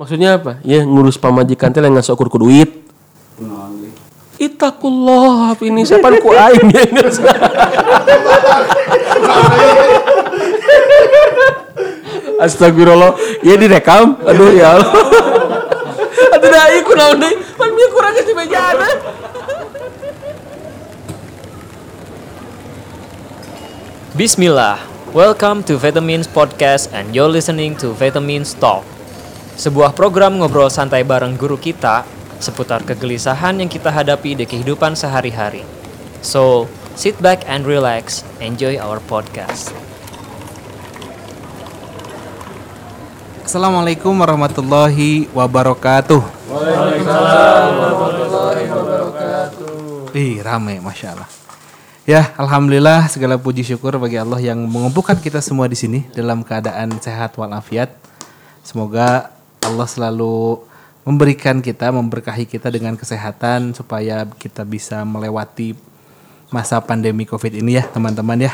Maksudnya apa? Ya ngurus pamajikan teh nggak ukur ku duit. Itakullah ini siapa ku aing ya Astagfirullah, ya direkam. Aduh ya Allah. Aduh dah iku naon deui? Pan bieu kurang geus di mejana. Bismillah, welcome to Vitamins Podcast and you're listening to Vitamins Talk. Sebuah program ngobrol santai bareng guru kita seputar kegelisahan yang kita hadapi di kehidupan sehari-hari. So, sit back and relax, enjoy our podcast. Assalamualaikum warahmatullahi wabarakatuh. Waalaikumsalam warahmatullahi wabarakatuh. Ih, rame, masya Allah. Ya, alhamdulillah segala puji syukur bagi Allah yang mengumpulkan kita semua di sini dalam keadaan sehat walafiat. Semoga Allah selalu memberikan kita, memberkahi kita dengan kesehatan supaya kita bisa melewati masa pandemi Covid ini ya, teman-teman ya.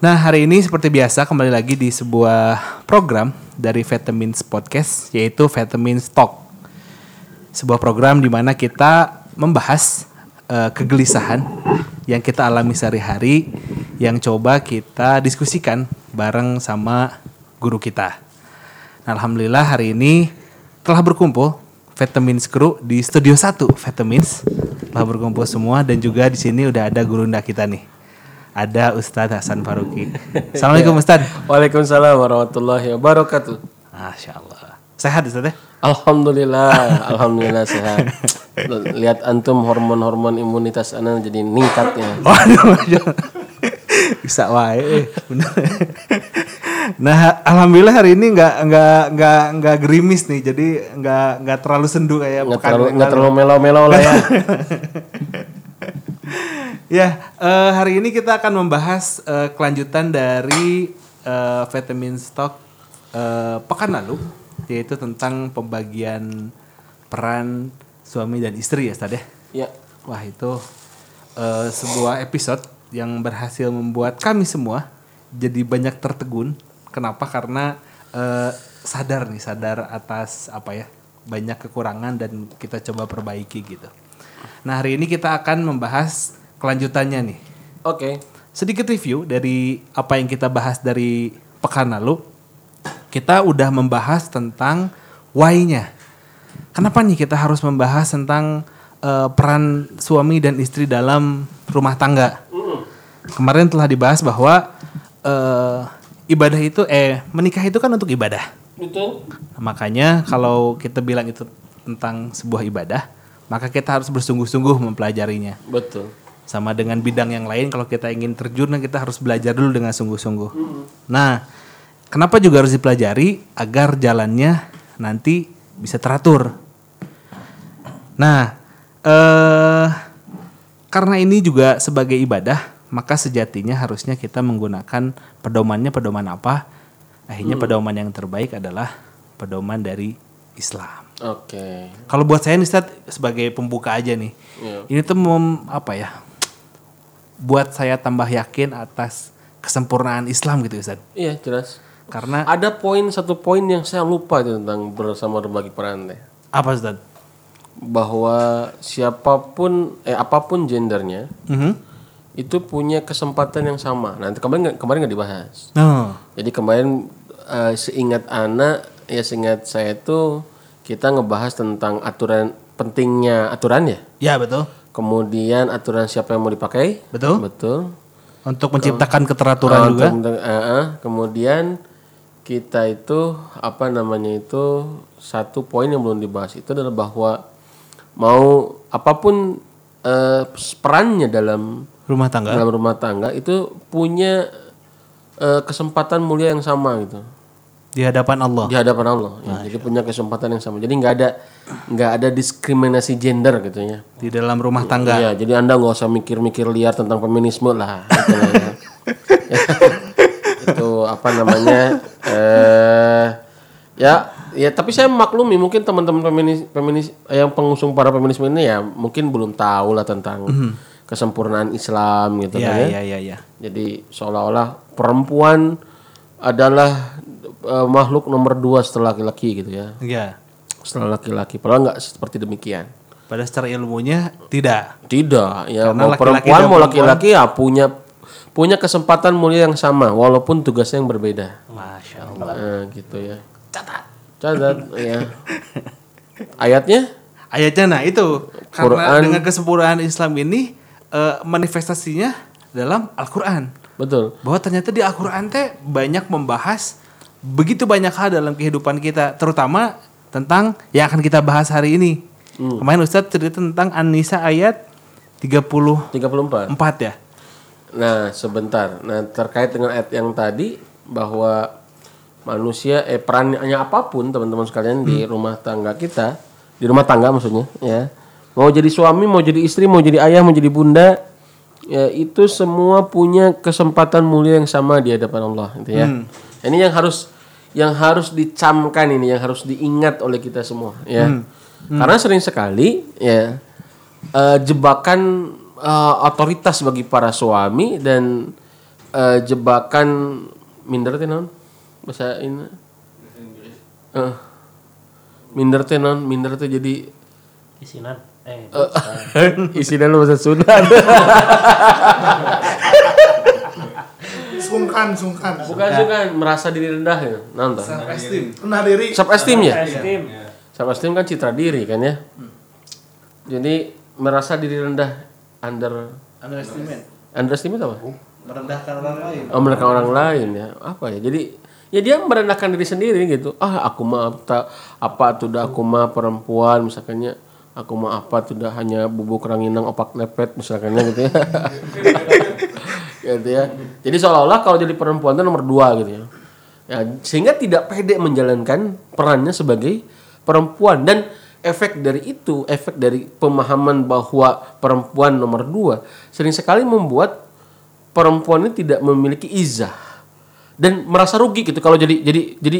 Nah hari ini seperti biasa kembali lagi di sebuah program dari Vitamins Podcast yaitu Vitamins Talk. Sebuah program di mana kita membahas uh, kegelisahan yang kita alami sehari-hari yang coba kita diskusikan bareng sama guru kita. Nah, Alhamdulillah hari ini telah berkumpul Vitamins Crew di Studio 1 Vitamins telah berkumpul semua dan juga di sini udah ada gurunda kita nih ada Ustadz Hasan Faruqi. Assalamualaikum Ustadz. Waalaikumsalam warahmatullahi wabarakatuh. Masya Allah. Sehat Ustadz ya? Alhamdulillah, alhamdulillah sehat. Lihat antum hormon-hormon imunitas anda jadi ningkat ya. Waduh. Bisa wae, bener. Nah, alhamdulillah hari ini nggak nggak nggak nggak gerimis nih, jadi nggak nggak terlalu sendu kayak Nggak terlalu nggak lalu. terlalu melo-melo lah ya. Ya, eh, hari ini kita akan membahas eh, kelanjutan dari eh, vitamin stock eh, pekan lalu, yaitu tentang pembagian peran suami dan istri ya, Ustaz ya. Ya, Wah itu eh, sebuah episode yang berhasil membuat kami semua jadi banyak tertegun. Kenapa? Karena eh, sadar nih, sadar atas apa ya banyak kekurangan dan kita coba perbaiki gitu. Nah hari ini kita akan membahas kelanjutannya nih. oke. Sedikit review dari apa yang kita bahas dari pekan lalu. Kita udah membahas tentang why-nya. Kenapa nih kita harus membahas tentang eh, peran suami dan istri dalam rumah tangga? Kemarin telah dibahas bahwa eh, ibadah itu eh menikah itu kan untuk ibadah. Betul. Makanya kalau kita bilang itu tentang sebuah ibadah, maka kita harus bersungguh-sungguh mempelajarinya Betul. sama dengan bidang yang lain kalau kita ingin terjun kita harus belajar dulu dengan sungguh-sungguh. Nah, kenapa juga harus dipelajari agar jalannya nanti bisa teratur. Nah, eh karena ini juga sebagai ibadah, maka sejatinya harusnya kita menggunakan pedomannya pedoman apa? Akhirnya pedoman yang terbaik adalah pedoman dari Islam. Oke. Kalau buat saya nih Ustadz, sebagai pembuka aja nih. Iya. Ini tuh mem, apa ya? Buat saya tambah yakin atas kesempurnaan Islam gitu Ustadz. Iya, jelas. Karena Ada poin satu poin yang saya lupa itu tentang bersama berbagi peran teh. apa Ustadz? Bahwa siapa pun eh apa pun gendernya Mhm. Itu punya kesempatan yang sama. Nanti kemarin kemarin nggak dibahas. Oh, Jadi kemarin eh, seingat anak ya seingat saya itu kita ngebahas tentang aturan pentingnya aturan ya. ya betul. Kemudian aturan siapa yang mau dipakai? Betul. Betul. Untuk menciptakan keteraturan Ah, juga. untuk- eh, eh. kemudian kita itu apa namanya itu satu poin yang belum dibahas itu adalah bahwa mau apa pun eh, perannya dalam Rumah tangga. dalam rumah tangga itu punya eh, kesempatan mulia yang sama gitu Di hadapan Allah. di hadapan Allah. Ya, jadi punya kesempatan yang sama. Jadi nggak ada nggak ada diskriminasi gender gitu ya. Di dalam rumah tangga. Iya, jadi anda nggak usah mikir-mikir liar tentang feminisme lah. Gitu lah ya. itu apa namanya? eh ya, ya tapi saya maklumi mungkin teman-teman feminis, feminis yang pengusung para feminisme ini ya mungkin belum tahu lah tentang kesempurnaan Islam gitu Iya, kan ya. iya, iya, iya. Jadi seolah-olah perempuan adalah eh, makhluk nomor dua setelah laki-laki gitu ya. Iya. Setelah laki-laki. Padahal nggak seperti demikian. Pada secara ilmunya tidak. Tidak, ya Karena mau laki-laki perempuan dan mau perempuan- laki-laki ya punya punya kesempatan mulia yang sama walaupun tugasnya yang berbeda. Masya Allah. Nah, gitu ya. Catat. Catat ya. Ayatnya Ayatnya nah itu karena Quran. dengan kesempurnaan Islam ini eh, manifestasinya dalam Al-Qur'an. betul. Bahwa ternyata di Al-Qur'an teh banyak membahas begitu banyak hal dalam kehidupan kita, terutama tentang yang akan kita bahas hari ini. Kemarin Ustadz cerita tentang An-Nisa ayat 34 34. ya. Nah, sebentar. Nah, terkait dengan ayat yang tadi bahwa manusia eh perannya apa pun teman-teman sekalian di rumah tangga kita, di rumah tangga maksudnya, ya. Mau jadi suami, mau jadi istri, mau jadi ayah, mau jadi bunda, ya itu semua punya kesempatan mulia yang sama di hadapan Allah, gitu ya. Ini yang harus yang harus dicamkan ini, yang harus diingat oleh kita semua, ya. Karena sering sekali, ya, eh, jebakan eh, otoritas bagi para suami dan eh, jebakan minder teh naon? bahasa ini Eh, minder teh naon? minder teh jadi Isinan. Eh, isinya lu bahasa Sunda. Sungkan sungkan. Bukan sih kan merasa diri rendah ya? Naon tah? rendah diri? Self esteem ya? Esteem. self esteem kan citra diri kan ya? Jadi merasa diri rendah under Underestimate. underestimate apa? Merendahkan orang lain. Oh, merendahkan orang lain ya. Apa ya? Jadi ya dia merendahkan diri sendiri gitu. Ah, aku mah tak apa tuh dah aku mah perempuan misalkannya aku mah apa tuh dah hanya bubuk ranginang opak lepet misalkannya gitu ya. gitu ya. Jadi seolah-olah kalau jadi perempuan itu nomor dua gitu ya. ya. Sehingga tidak pede menjalankan perannya sebagai perempuan dan efek dari itu, efek dari pemahaman bahwa perempuan nomor dua sering sekali membuat perempuan ini tidak memiliki izah dan merasa rugi gitu kalau jadi jadi jadi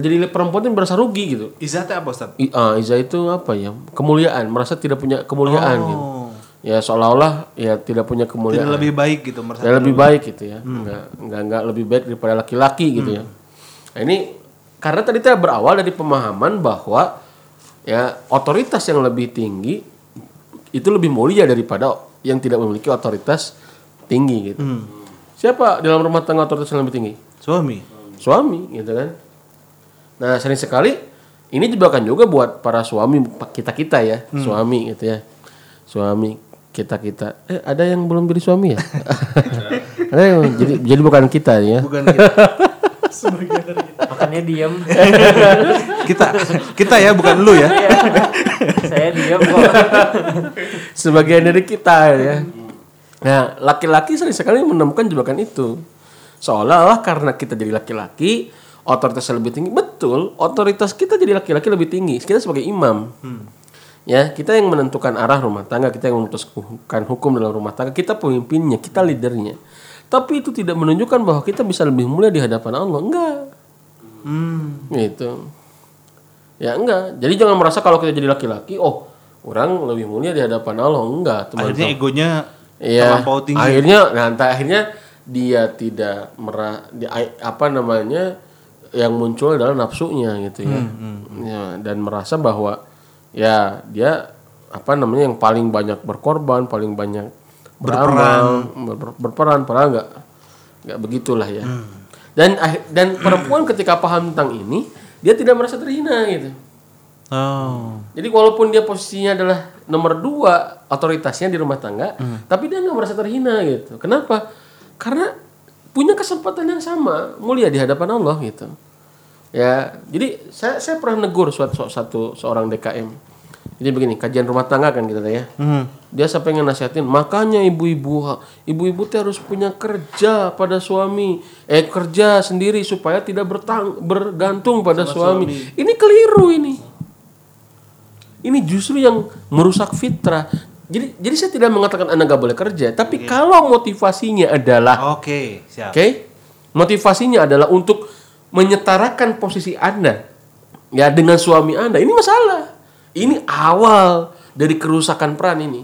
jadi perempuan itu merasa rugi gitu. Izzatnya apa Ustaz? I, ah, izah itu apa ya? Kemuliaan, merasa tidak punya kemuliaan gitu. Ya seolah-olah ya tidak punya Tidak kemuliaan. lebih baik gitu merasa. Ya lebih baik gitu ya. Enggak, enggak enggak lebih baik daripada laki-laki gitu ya. Nah, ini karena tadi kita berawal dari pemahaman bahwa ya otoritas yang lebih tinggi itu lebih mulia daripada yang tidak memiliki otoritas tinggi gitu. Siapa dalam rumah tangga otoritas yang lebih tinggi? Suami. Suami gitu kan. Nah, sering sekali ini jebakan juga buat para suami kita-kita ya, suami gitu ya. Suami kita-kita. Eh, ada yang belum jadi suami ya? ada yang jadi jadi bukan kita ya. Bukan kita. Makanya diam. kita. Kita ya, bukan lu ya. Saya diam kok. Sebagian dari kita ya. Nah, laki-laki sering sekali menemukan jebakan itu. Seolah-olah karena kita jadi laki-laki, otoritasnya lebih tinggi. Betul, otoritas kita jadi laki-laki lebih tinggi. Kita sebagai imam. Ya, kita yang menentukan arah rumah tangga, kita yang memutuskan hukum dalam rumah tangga, kita pemimpinnya, kita leadernya. Tapi itu tidak menunjukkan bahwa kita bisa lebih mulia di hadapan Allah. Enggak. Gitu. Ya enggak. Jadi jangan merasa kalau kita jadi laki-laki, oh, orang lebih mulia di hadapan Allah. Enggak, teman-teman. Akhirnya egonya tinggi. Akhirnya nah entah akhirnya dia tidak merah di apa namanya yang muncul adalah nafsunya gitu ya. Hmm, Ya, dan merasa bahwa ya dia apa namanya yang paling banyak berkorban, paling banyak beramal, ber- berperan padahal enggak enggak begitulah ya. Hmm. Dan akhir- dan perempuan ketika paham tentang ini, dia tidak merasa terhina gitu. Oh. Jadi walaupun dia posisinya adalah nomor dua otoritasnya di rumah tangga, tapi dia nggak merasa terhina gitu. Kenapa? Karena punya kesempatan yang sama, mulia di hadapan Allah gitu. Ya, jadi saya saya pernah negur suatu satu seorang DKM. Jadi begini, kajian rumah tangga kan kita ya. Dia sampai nasihatin, makanya ibu-ibu ibu-ibu teh harus punya kerja pada suami, eh kerja sendiri supaya tidak bertang, bergantung pada suami. Ini keliru ini. Ini justru yang merusak fitrah. Jadi jadi saya tidak mengatakan Anda nggak boleh kerja, tapi kalau motivasinya adalah Oke, siap. Oke. Motivasinya adalah untuk menyetarakan posisi Anda ya dengan suami Anda. Ini masalah. Ini awal dari kerusakan peran ini.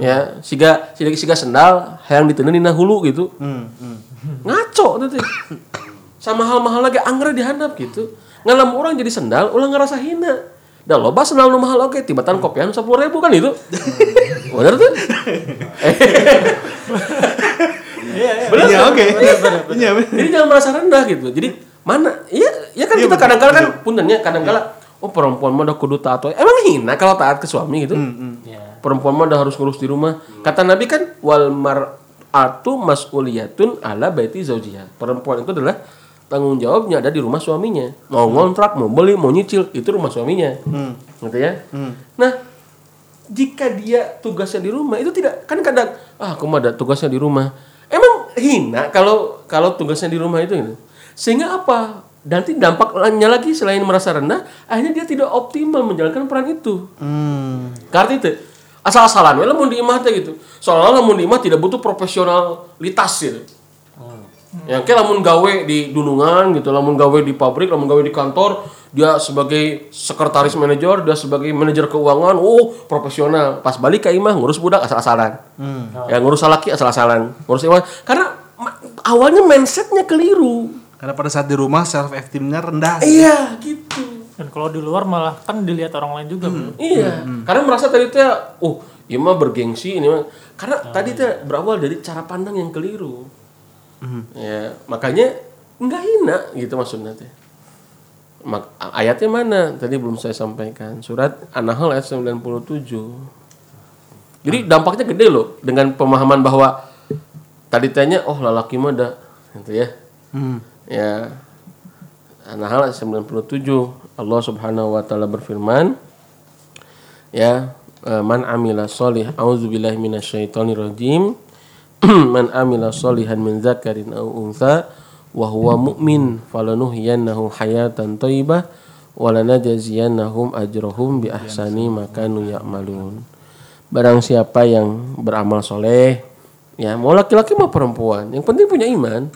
Ya, siga siga siga sendal yang ditenun dina hulu gitu. Ngaco itu. teh. sama hal mahal lagi anggar dihandap gitu ngalam orang jadi sendal ulang ngerasa hina dah loba sendal nu mahal oke tibatan kopian sepuluh ribu kan itu? Bener tuh? Iya oke. Iya. jadi jangan merasa rendah gitu. Jadi mana? Iya ya kan kita kadang-kadang kan puntennya kadang-kadang oh perempuan mah udah kudu taat emang hina kalau taat ke suami gitu? Ya. perempuan mah udah harus ngurus di rumah. Kata nabi kan wal mar'atu mas'uliyatun ala baiti zaujiha perempuan itu adalah tanggung jawabnya ada di rumah suaminya. Mau ngontrak mau beli mau nyicil itu rumah suaminya. Gitu ya? Nah jika dia tugasnya di rumah itu tidak kan kadang ah aku mah ada tugasnya di rumah. Emang hina kalau kalau tugasnya di rumah itu gitu. sehingga apa? Nanti dampaknya lagi selain merasa rendah akhirnya dia tidak optimal menjalankan peran itu. Hmm. karena itu? Asal-asalan ya lamun di imah teh gitu. Soalnya lamun di imah tidak butuh profesionalitas gitu yang kayak lamun gawe di dunungan gitu lamun gawe di pabrik lamun gawe di kantor dia sebagai sekretaris manajer dia sebagai manajer keuangan oh profesional. Pas balik ke imah ngurus budak asal-asalan. Ya ngurus laki asal-asalan. Ngurus imah. Karena awalnya mindsetnya keliru. Karena pada saat di rumah self esteemnya rendah. iya gitu. Dan kalau di luar malah kan dilihat orang lain juga, Bro. Iya, karena merasa tadi teh, oh, ini mah bergengsi ini mah. Karena tadi teh berawal dari cara pandang yang keliru. Ya, makanya nggak hina gitu maksudnya teh. Mak- ayatnya mana? Tadi belum saya sampaikan. Surat An-Nahl ayat 97. Jadi dampaknya gede loh dengan pemahaman bahwa tadi tanya oh lalaki mah ada gitu ya. Ya. An-Nahl ayat 97 Allah Subhanahu wa taala berfirman ya man amila solih auzubillahi minasyaitonir rajim man amila solihan min zakarin aw untha wa huwa mu'min falanuhyiyannahu hayatan thayyibah wa lanajziyannahum ajrahum bi ahsani ma kanu ya'malun. Barang siapa yang beramal soleh ya mau laki-laki mau perempuan yang penting punya iman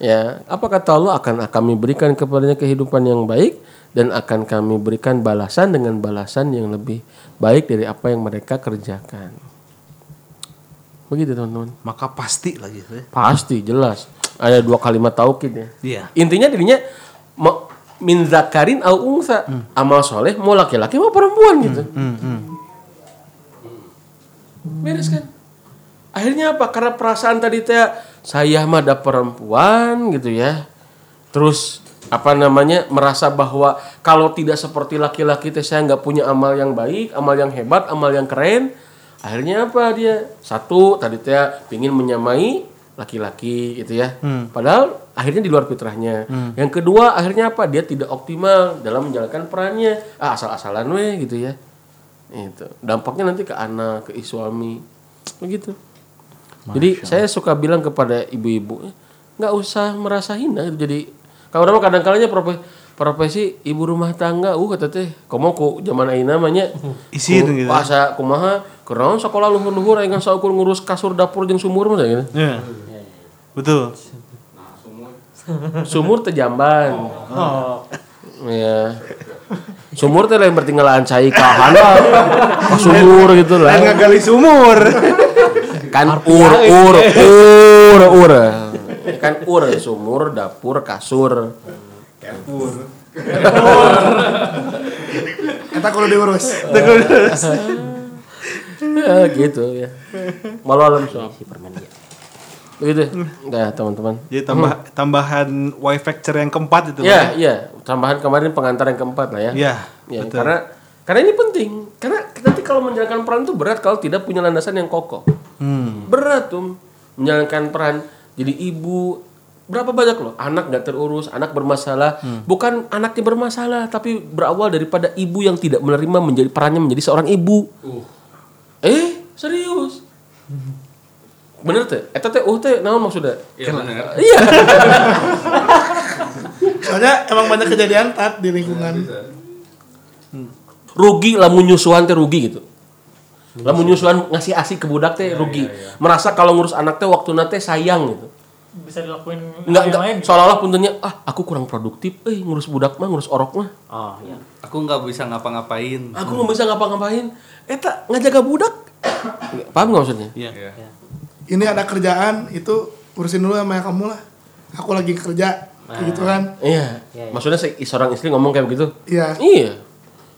ya apa kata Allah? Akan kami berikan kepadanya kehidupan yang baik dan akan kami berikan balasan dengan balasan yang lebih baik dari apa yang mereka kerjakan begitu teman-teman. Maka pasti lagi. ya. pasti jelas. Ada dua kalimat taukid ya. Iya. intinya dirinya min zakarin au unsa. Amal soleh mau laki-laki mau perempuan gitu. beres kan? Akhirnya apa? Karena perasaan tadi teh saya mah ada perempuan gitu ya. Terus apa namanya merasa bahwa kalau tidak seperti laki-laki teh saya nggak punya amal yang baik amal yang hebat amal yang keren akhirnya apa dia? Satu tadi teh pingin menyamai laki-laki gitu ya. Padahal akhirnya di luar fitrahnya. Yang kedua akhirnya apa? Dia tidak optimal dalam menjalankan perannya. Ah asal-asalan weh gitu ya. Itu. Dampaknya nanti ke anak ke suami. Begitu. Jadi saya suka bilang kepada ibu-ibu nggak usah merasa hina. Gitu. jadi kalau orang kadang kalanya profesi, ibu rumah tangga uh kata teh komo ku zaman ayeuna namanya Isin gitu. Puasa kumaha kenaon sekolah luhur-luhur ayeuna saukur ngurus kasur dapur jeung sumur mah gitu. Iya. Betul. Sumur teh jamban. Oh, Ya. Sumur teh lain bertinggalan cai ka handap. Ka sumur gitu lah. Lain ngagali sumur. kan ur ur ur ur kan ur sumur dapur kasur Kita kalau diurus. ya gitu ya. Malu alam suap begitu. Ya teman-teman. Jadi tambah tambahan Y factor yang keempat itu. ya iya tambahan kemarin pengantar yang keempat lah ya. Iya. Ya, betul. karena karena ini penting. Karena nanti kalau menjalankan peran itu berat kalau tidak punya landasan yang kokoh. Hmm. berat tuh menjalankan peran jadi ibu berapa banyak loh? Anak nggak terurus anak bermasalah. Hmm. bukan anaknya bermasalah tapi berawal daripada ibu yang tidak menerima menjadi perannya menjadi seorang ibu. Eh serius? Bener teh? Eta teh uh teh naon maksudnya? Iya iya. Soalnya emang banyak kejadian tat di lingkungan. rugi lamun nyusuhan teh rugi gitu. Lamun nyusuhan ngasih asi ke budak teh rugi. merasa kalau ngurus anak teh waktu teh sayang gitu bisa dilakuin yang enggak. lain. Seolah-olah puntennya, ah aku kurang produktif. Eh ngurus budak mah, ngurus orok mah. Oh iya. Aku nggak bisa ngapa-ngapain. Aku nggak bisa ngapa-ngapain. Eta ngajaga budak. Paham nggak maksudnya? Iya. Ini ada kerjaan itu urusin dulu sama kamu lah. Aku lagi kerja. kayak gitu kan. Iya. Maksudnya se- seorang istri ngomong kayak begitu. Iya. Iya.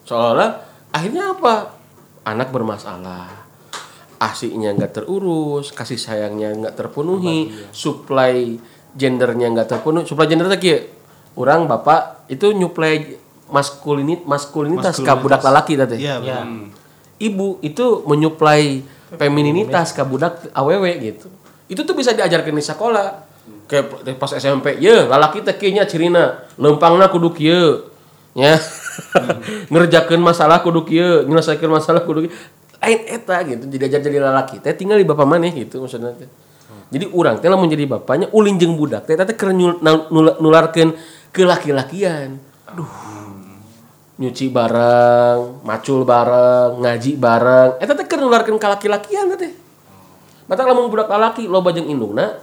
Seolah-olah akhirnya apa? Anak bermasalah. Asiknya nggak terurus, kasih sayangnya nggak terpenuhi, supply gendernya nggak terpenuhi. Supply gender teh kieu. Orang bapak itu nyuplai maskulinit maskulinitas ke budak lalaki tadi. Iya, Ya. Ibu itu menyuplai femininitas ke budak awewe gitu. Itu tuh bisa diajarkan di sekolah. Kayak pas SMP, ya lalaki teh kieu nya cirina, lempangna kudu kieu. Ya. Ngerjakeun masalah kudu kieu, nyelesaikeun masalah kudu kieu. Lain eta gitu, jadi ajar jadi lalaki teh tinggal di bapak maneh gitu maksudnya. Jadi urang teh lamun jadi bapaknya ulin jeung budak teh teh keur nyul- nul- nul- nularkeun ke laki-lakian. nyuci bareng, macul bareng, ngaji bareng. Eta teh keur nularkeun ka laki-lakian teh. Mata lamun budak lalaki loba jeung indungna,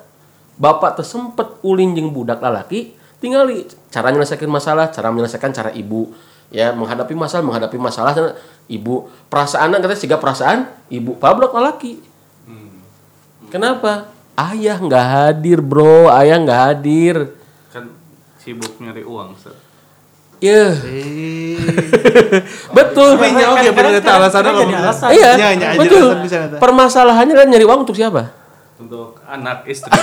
bapak teh sempet ulin jeung budak lalaki, tinggali cara menyelesaikan masalah, cara menyelesaikan cara ibu ya menghadapi masalah, menghadapi masalah sana, ibu perasaan kata siga perasaan ibu pa budak lalaki. Kenapa? Ayah nggak hadir, bro. Ayah nggak hadir. Kan sibuk nyari uang, Ustaz. Ya, betul. Tapi oke Jadi ngomong. alasan. Iya, aja betul. alasan bisa eta. Permasalahannya kan nyari uang untuk siapa? Untuk anak istri.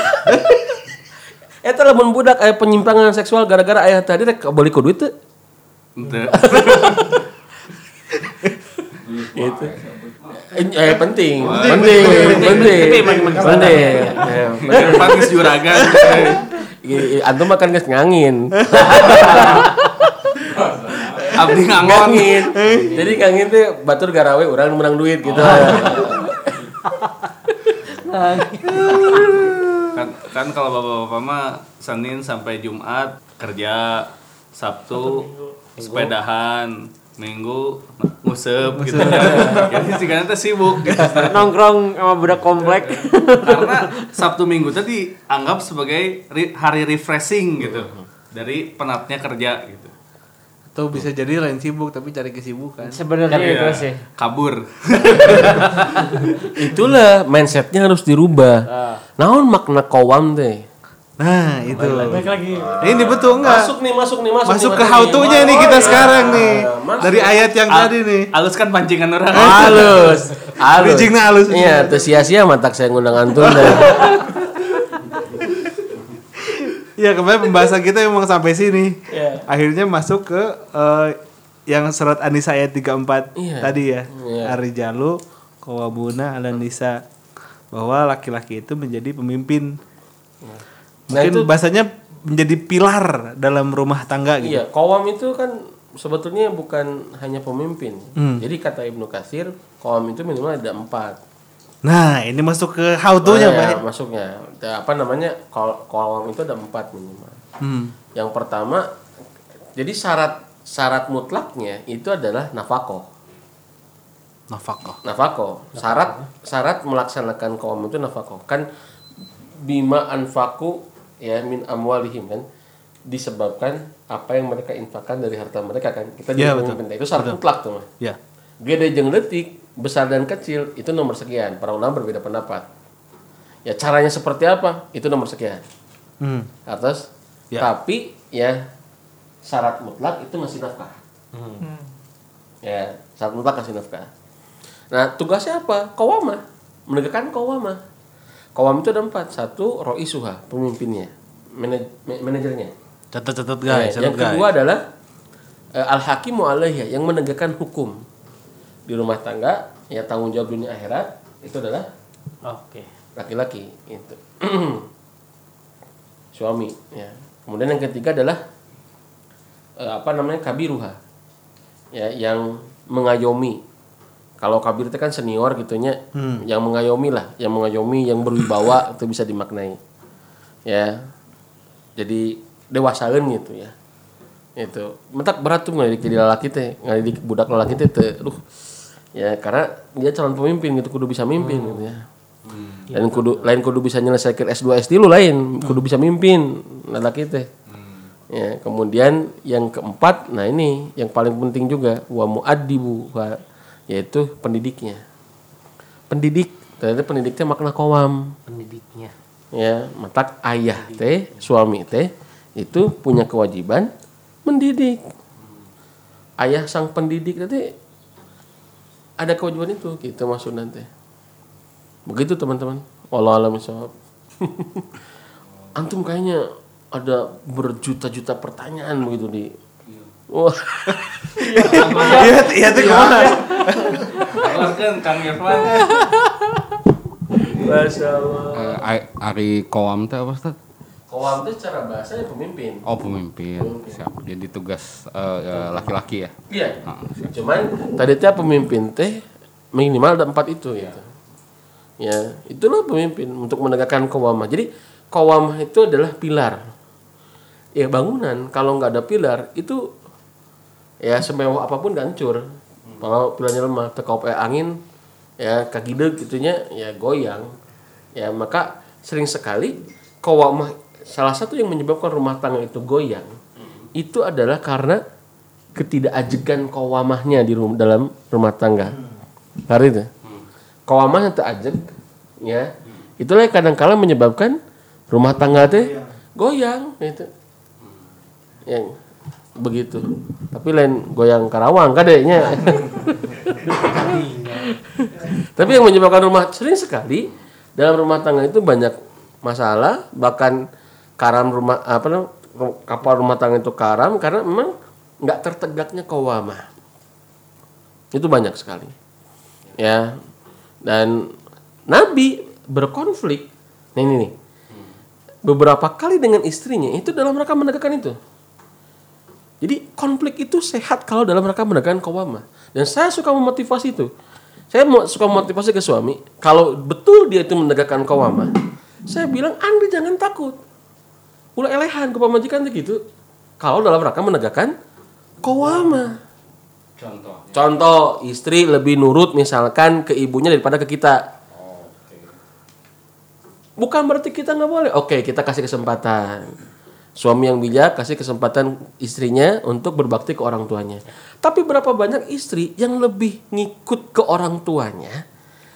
Eta lamun budak aya penyimpangan seksual gara-gara ayah tadi rek beli ku duit? Gitu. Eh, eh, penting, penting, penting, penting. Ya, penting. Pangis juragan. I- i- Antum makan geus ngangin. Abdi. Ngangin. Jadi ngangin teh batur garawe urang menang duit gitu. Kan, kan kalau bapak-bapak mah Senin sampai Jumat kerja, Sabtu sepedahan, Minggu ngusep gitu kan. Jadi sih kan sibuk gitu. Nongkrong sama budak komplek. Karena Sabtu Minggu tadi anggap sebagai ri- hari refreshing gitu dari penatnya kerja gitu. Atau bisa jadi lain sibuk tapi cari kesibukan. Sebenarnya itu sih. Kabur. Itulah mindsetnya harus dirubah. Naon makna kawam teh? Nah, itu. Baik lagi. Ini betul enggak? Masuk nih, masuk nih, masuk. Masuk nih, ke how to-nya nih kita Oh, sekarang iya. nih. Masuk. Dari ayat yang Al- tadi nih. Halus kan pancingan orang. halus halus Bridging-nya halus. iya teu sia-sia matak saya ngundang antum deh Iya kemarin pembahasan kita memang sampai sini. Iya. Akhirnya masuk ke eh, yang surat An-Nisa ayat 34 Iya. tadi ya. Iya. Ar-rijalu qawwamuna 'alan nisa. Bahwa laki-laki itu menjadi pemimpin. Nah, Mungkin itu- bahasanya menjadi pilar dalam rumah tangga gitu. iya kawam itu kan sebetulnya bukan hanya pemimpin Hmm. jadi kata Ibnu Katsir kawam itu minimal ada empat Nah, ini masuk ke how to-nya, Nah, Pak. ya, masuknya Ya, apa namanya Kaw- kawam itu ada empat minimal Hmm. yang pertama jadi syarat syarat mutlaknya itu adalah nafakoh Nafkah. nafako syarat syarat melaksanakan kaum itu nafako kan bima anfaku ya min amwalihim kan disebabkan apa yang mereka infakkan dari harta mereka kan. Kita Ya, jadi itu syarat mutlak tuh mah. Ya. gede jeung letik besar dan kecil itu nomor sekian. Para ulama berbeda pendapat. Ya caranya seperti apa? Itu nomor sekian. Hmm. atas? Ya. tapi ya syarat mutlak itu ngasih nafkah. Ya syarat mutlak ngasih nafkah. Nah tugasnya apa? Kawama menegakkan kawama kawam itu ada empat. Satu roisuha pemimpinnya manaj- ma- manajernya. Catat-catat Nah, guys, yang catat guys. kedua adalah al hakimu alaiha yang menegakkan hukum di rumah tangga ya tanggung jawab dunia akhirat itu adalah Oke. laki-laki itu suami ya. Kemudian yang ketiga adalah eh, apa namanya kabiruha ya yang mengayomi kalau kabir itu kan senior gitunya yang mengayomi lah yang mengayomi yang berwibawa itu bisa dimaknai. Ya. Jadi dewasain gitu ya. Itu. Mentak berat tuh ngadidik jadi lelaki teh ngadidik budak lelaki teh teh aduh ya karena dia calon pemimpin gitu kudu bisa mimpin gitu ya. Lain kudu lain kudu bisa nyelesaikan S2 S3 lu lain kudu bisa mimpin lelaki teh. Ya kemudian yang keempat nah ini yang paling penting juga wa muaddibu wa yaitu pendidiknya pendidik ternyata pendidiknya makna kowam Pendidiknya. ya matak ayah teh suami teh itu punya kewajiban mendidik. Ayah sang pendidik nanti ada kewajiban itu gitu maksud nanti. Begitu teman-teman. Allah alam. Antum kayaknya ada berjuta-juta pertanyaan begitu di Wah, Iya, iya tuh gimana? Keluarkan Kang Irfan. Masya Allah. Eh, Ari- Koam teh apa Ustaz? Kowam itu secara bahasa ya pemimpin. Oh pemimpin. Siap. Jadi tugas eh, eh, laki-laki ya. Iya. Cuman tadi teh pemimpin teh minimal ada empat itu gitu. Ya, itulah pemimpin untuk menegakkan kawamah. Jadi kawamah itu adalah pilar. Ya bangunan kalau nggak ada pilar itu ya semewah apa pun gak hancur. Kalau pilarnya lemah, tekau pakai angin ya kaki deg gitunya ya goyang. Ya maka sering sekali kawamah salah satu yang menyebabkan rumah tangga itu goyang itu adalah karena ketidakajegan kawamahnya di rum- dalam rumah tangga. Hari itu. Kawamah yang tak ajeg ya. Itulah yang kadang-kala menyebabkan rumah tangga teh goyang gitu. Yang begitu. Tapi lain goyang Karawang kadeknya. Tapi yang menyebabkan rumah sering sekali dalam rumah tangga itu banyak masalah, bahkan karam rumah apa namanya, kapal rumah tangga itu karam karena memang nggak tertegaknya kawamah. Itu banyak sekali. Ya. Dan Nabi berkonflik. Nah ini nih. Beberapa kali dengan istrinya itu dalam rangka menegakkan itu. Jadi konflik itu sehat kalau dalam rangka menegakkan kawamah. Dan saya suka memotivasi itu. Saya suka memotivasi ke suami, kalau betul dia itu menegakkan kawamah, saya bilang Anda jangan takut. Ulah elehan ke pemajikan gitu. Kalau dalam rangka menegakkan kawamah. Contoh. Contoh, istri lebih nurut misalkan ke ibunya daripada ke kita. Bukan berarti kita nggak boleh. Oke, kita kasih kesempatan. Suami yang bijak kasih kesempatan istrinya untuk berbakti ke orang tuanya. Tapi berapa banyak istri yang lebih ngikut ke orang tuanya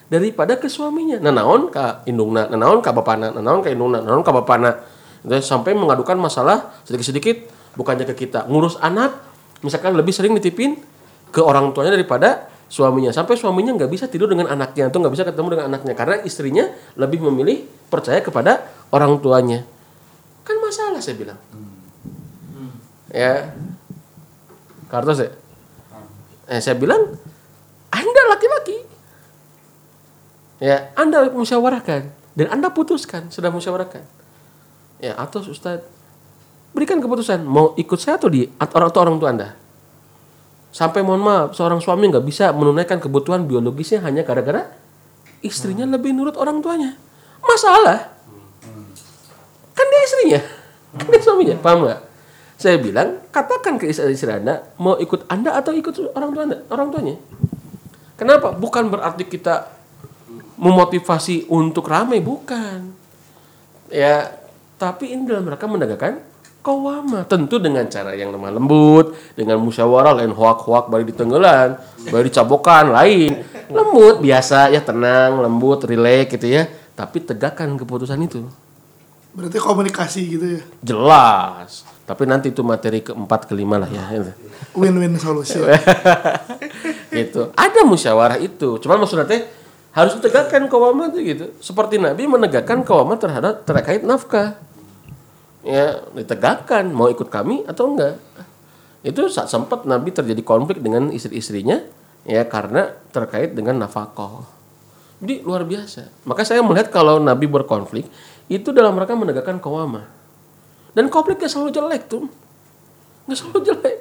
daripada ke suaminya. Nah, naon ka indungna, nah, naon ka bapana, nah, naon ka indungna, nah, naon ka bapana. Dan sampai mengadukan masalah sedikit-sedikit bukannya ke kita. Ngurus anak misalkan lebih sering nitipin ke orang tuanya daripada suaminya. Sampai suaminya nggak bisa tidur dengan anaknya atau nggak bisa ketemu dengan anaknya karena istrinya lebih memilih percaya kepada orang tuanya. Kan masalah saya bilang. Ya. Kartos ya? Eh, saya bilang, Anda laki-laki. Ya, Anda musyawarahkan dan Anda putuskan, sudah musyawarahkan. Ya, atau Ustaz berikan keputusan mau ikut saya atau di atau orang, atau orang tua Anda. Sampai mohon maaf, seorang suami nggak bisa menunaikan kebutuhan biologisnya hanya gara-gara istrinya lebih nurut orang tuanya. Masalah. Kan dia istrinya, kan dia suaminya, paham nggak? Saya bilang, katakan ke istri, istri Anda mau ikut Anda atau ikut orang tua Anda, orang tuanya. Kenapa? Bukan berarti kita memotivasi untuk ramai, bukan. Ya, tapi ini dalam rangka menegakkan kawama. Tentu dengan cara yang lemah lembut, dengan musyawarah, lain hoak-hoak, baru ditenggelan, baru dicabokan, lain. Lembut, biasa, ya tenang, lembut, rileks gitu ya. Tapi tegakkan keputusan itu. Berarti komunikasi gitu ya. Jelas. Tapi nanti itu materi keempat, kelima lah ya. Win-win solusi. gitu. Ada musyawarah itu. Cuman maksudnya teh harus ditegakkan kawama itu gitu. Seperti Nabi menegakkan kawama terhadap terkait nafkah. Ya, ditegakkan mau ikut kami atau enggak. Itu saat sempat Nabi terjadi konflik dengan istri-istrinya ya karena terkait dengan nafkah. Jadi luar biasa. Maka saya melihat kalau Nabi berkonflik itu dalam rangka menegakkan kawama. Dan konflik gak selalu jelek tuh. Gak selalu jelek.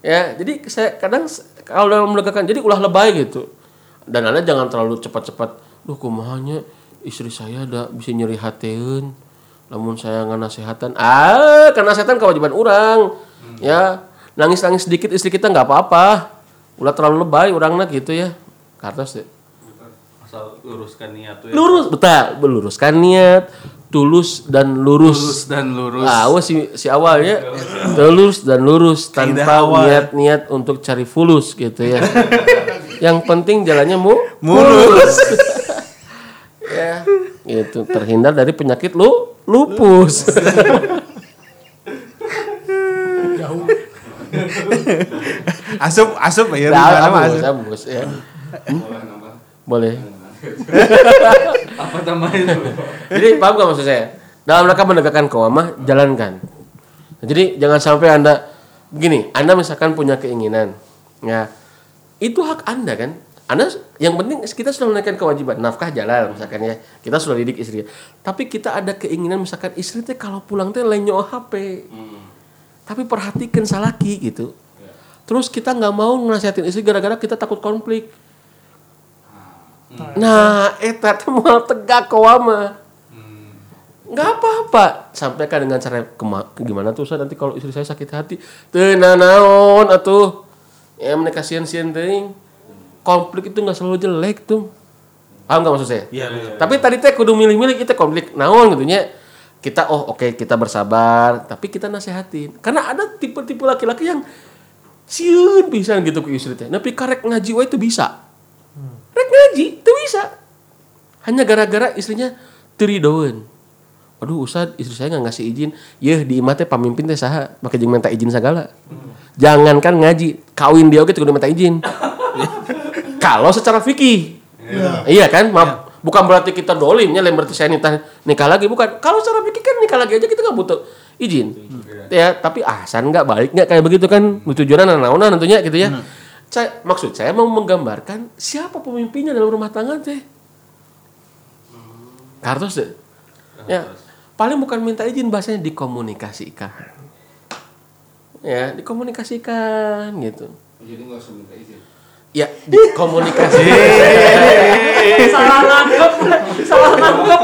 Ya, jadi saya kadang kalau dalam menegakkan jadi ulah lebay gitu. Dan anda jangan terlalu cepat-cepat. Duh, kumahanya istri saya ada bisa nyeri hateun. Namun saya nggak nasehatan. Ah, karena setan kewajiban orang. Ya, nangis-nangis sedikit istri kita nggak apa-apa. Ulah terlalu lebay orangnya gitu ya. Kartos ya. Asal luruskan niat tuh ya. Lurus, betul, meluruskan niat, tulus dan lurus. Lurus dan lurus. Ah, awas si, si awalnya tulus dan lurus tanpa niat-niat untuk cari fulus gitu ya. Yang penting jalannya mu mulus. ya, gitu terhindar dari penyakit lu lupus. asup asup ya. Nah, abus, asup. abus, ya. Boleh. Apa namanya itu? Jadi paham gak maksud saya? Dalam rangka menegakkan kewamah, jalankan. Nah, jadi jangan sampai anda begini, anda misalkan punya keinginan, ya itu hak anda kan. Anda yang penting kita sudah menaikkan kewajiban nafkah jalan misalkan ya kita sudah didik istri tapi kita ada keinginan misalkan istri teh kalau pulang teh nyawa HP tapi perhatikan salaki gitu terus kita nggak mau nasihatin istri gara-gara kita takut konflik nah eta teh moal tegak kewama nggak apa-apa. Sampaikan dengan cara kema- gimana tuh Ustaz? Nanti kalau istri saya sakit hati tenang naon atuh. Ya mereka sian-sian teuing. Konflik itu nggak selalu jelek tuh. Paham nggak maksud saya? Iya, tapi tadi teh kudu milih-milih kita konflik naon gitu nya. Kita oh oke kita bersabar tapi kita nasehatin. Karena ada tipe-tipe laki-laki yang siun bisa gitu ke istri teh. Tapi karek ngaji wae itu bisa ngaji itu bisa. Hanya gara-gara istrinya teridoan aduh Ustad istri saya nggak ngasih izin. Ya di imah teh pamimpin teh saha pakai jeung minta izin segala. Jangankan ngaji kawin dia oke kudu minta izin. Kalau secara fikih. Iya. Kan? Maaf bukan berarti kita dolimnya lain berarti saya nikah nikah lagi bukan. Kalau secara fikih kan nikah lagi aja kita nggak butuh izin. Ya tapi ahsan nggak? Baik nggak? Kayak begitu kan? Tujuan anak tentunya gitu ya saya, maksud saya mau menggambarkan siapa pemimpinnya dalam rumah tangga teh Kartos deh. Ya, paling bukan minta izin bahasanya dikomunikasikan. Ya, dikomunikasikan gitu. Jadi nggak usah minta izin. Ya, dikomunikasi. Salah nangkep. Salah nangkep.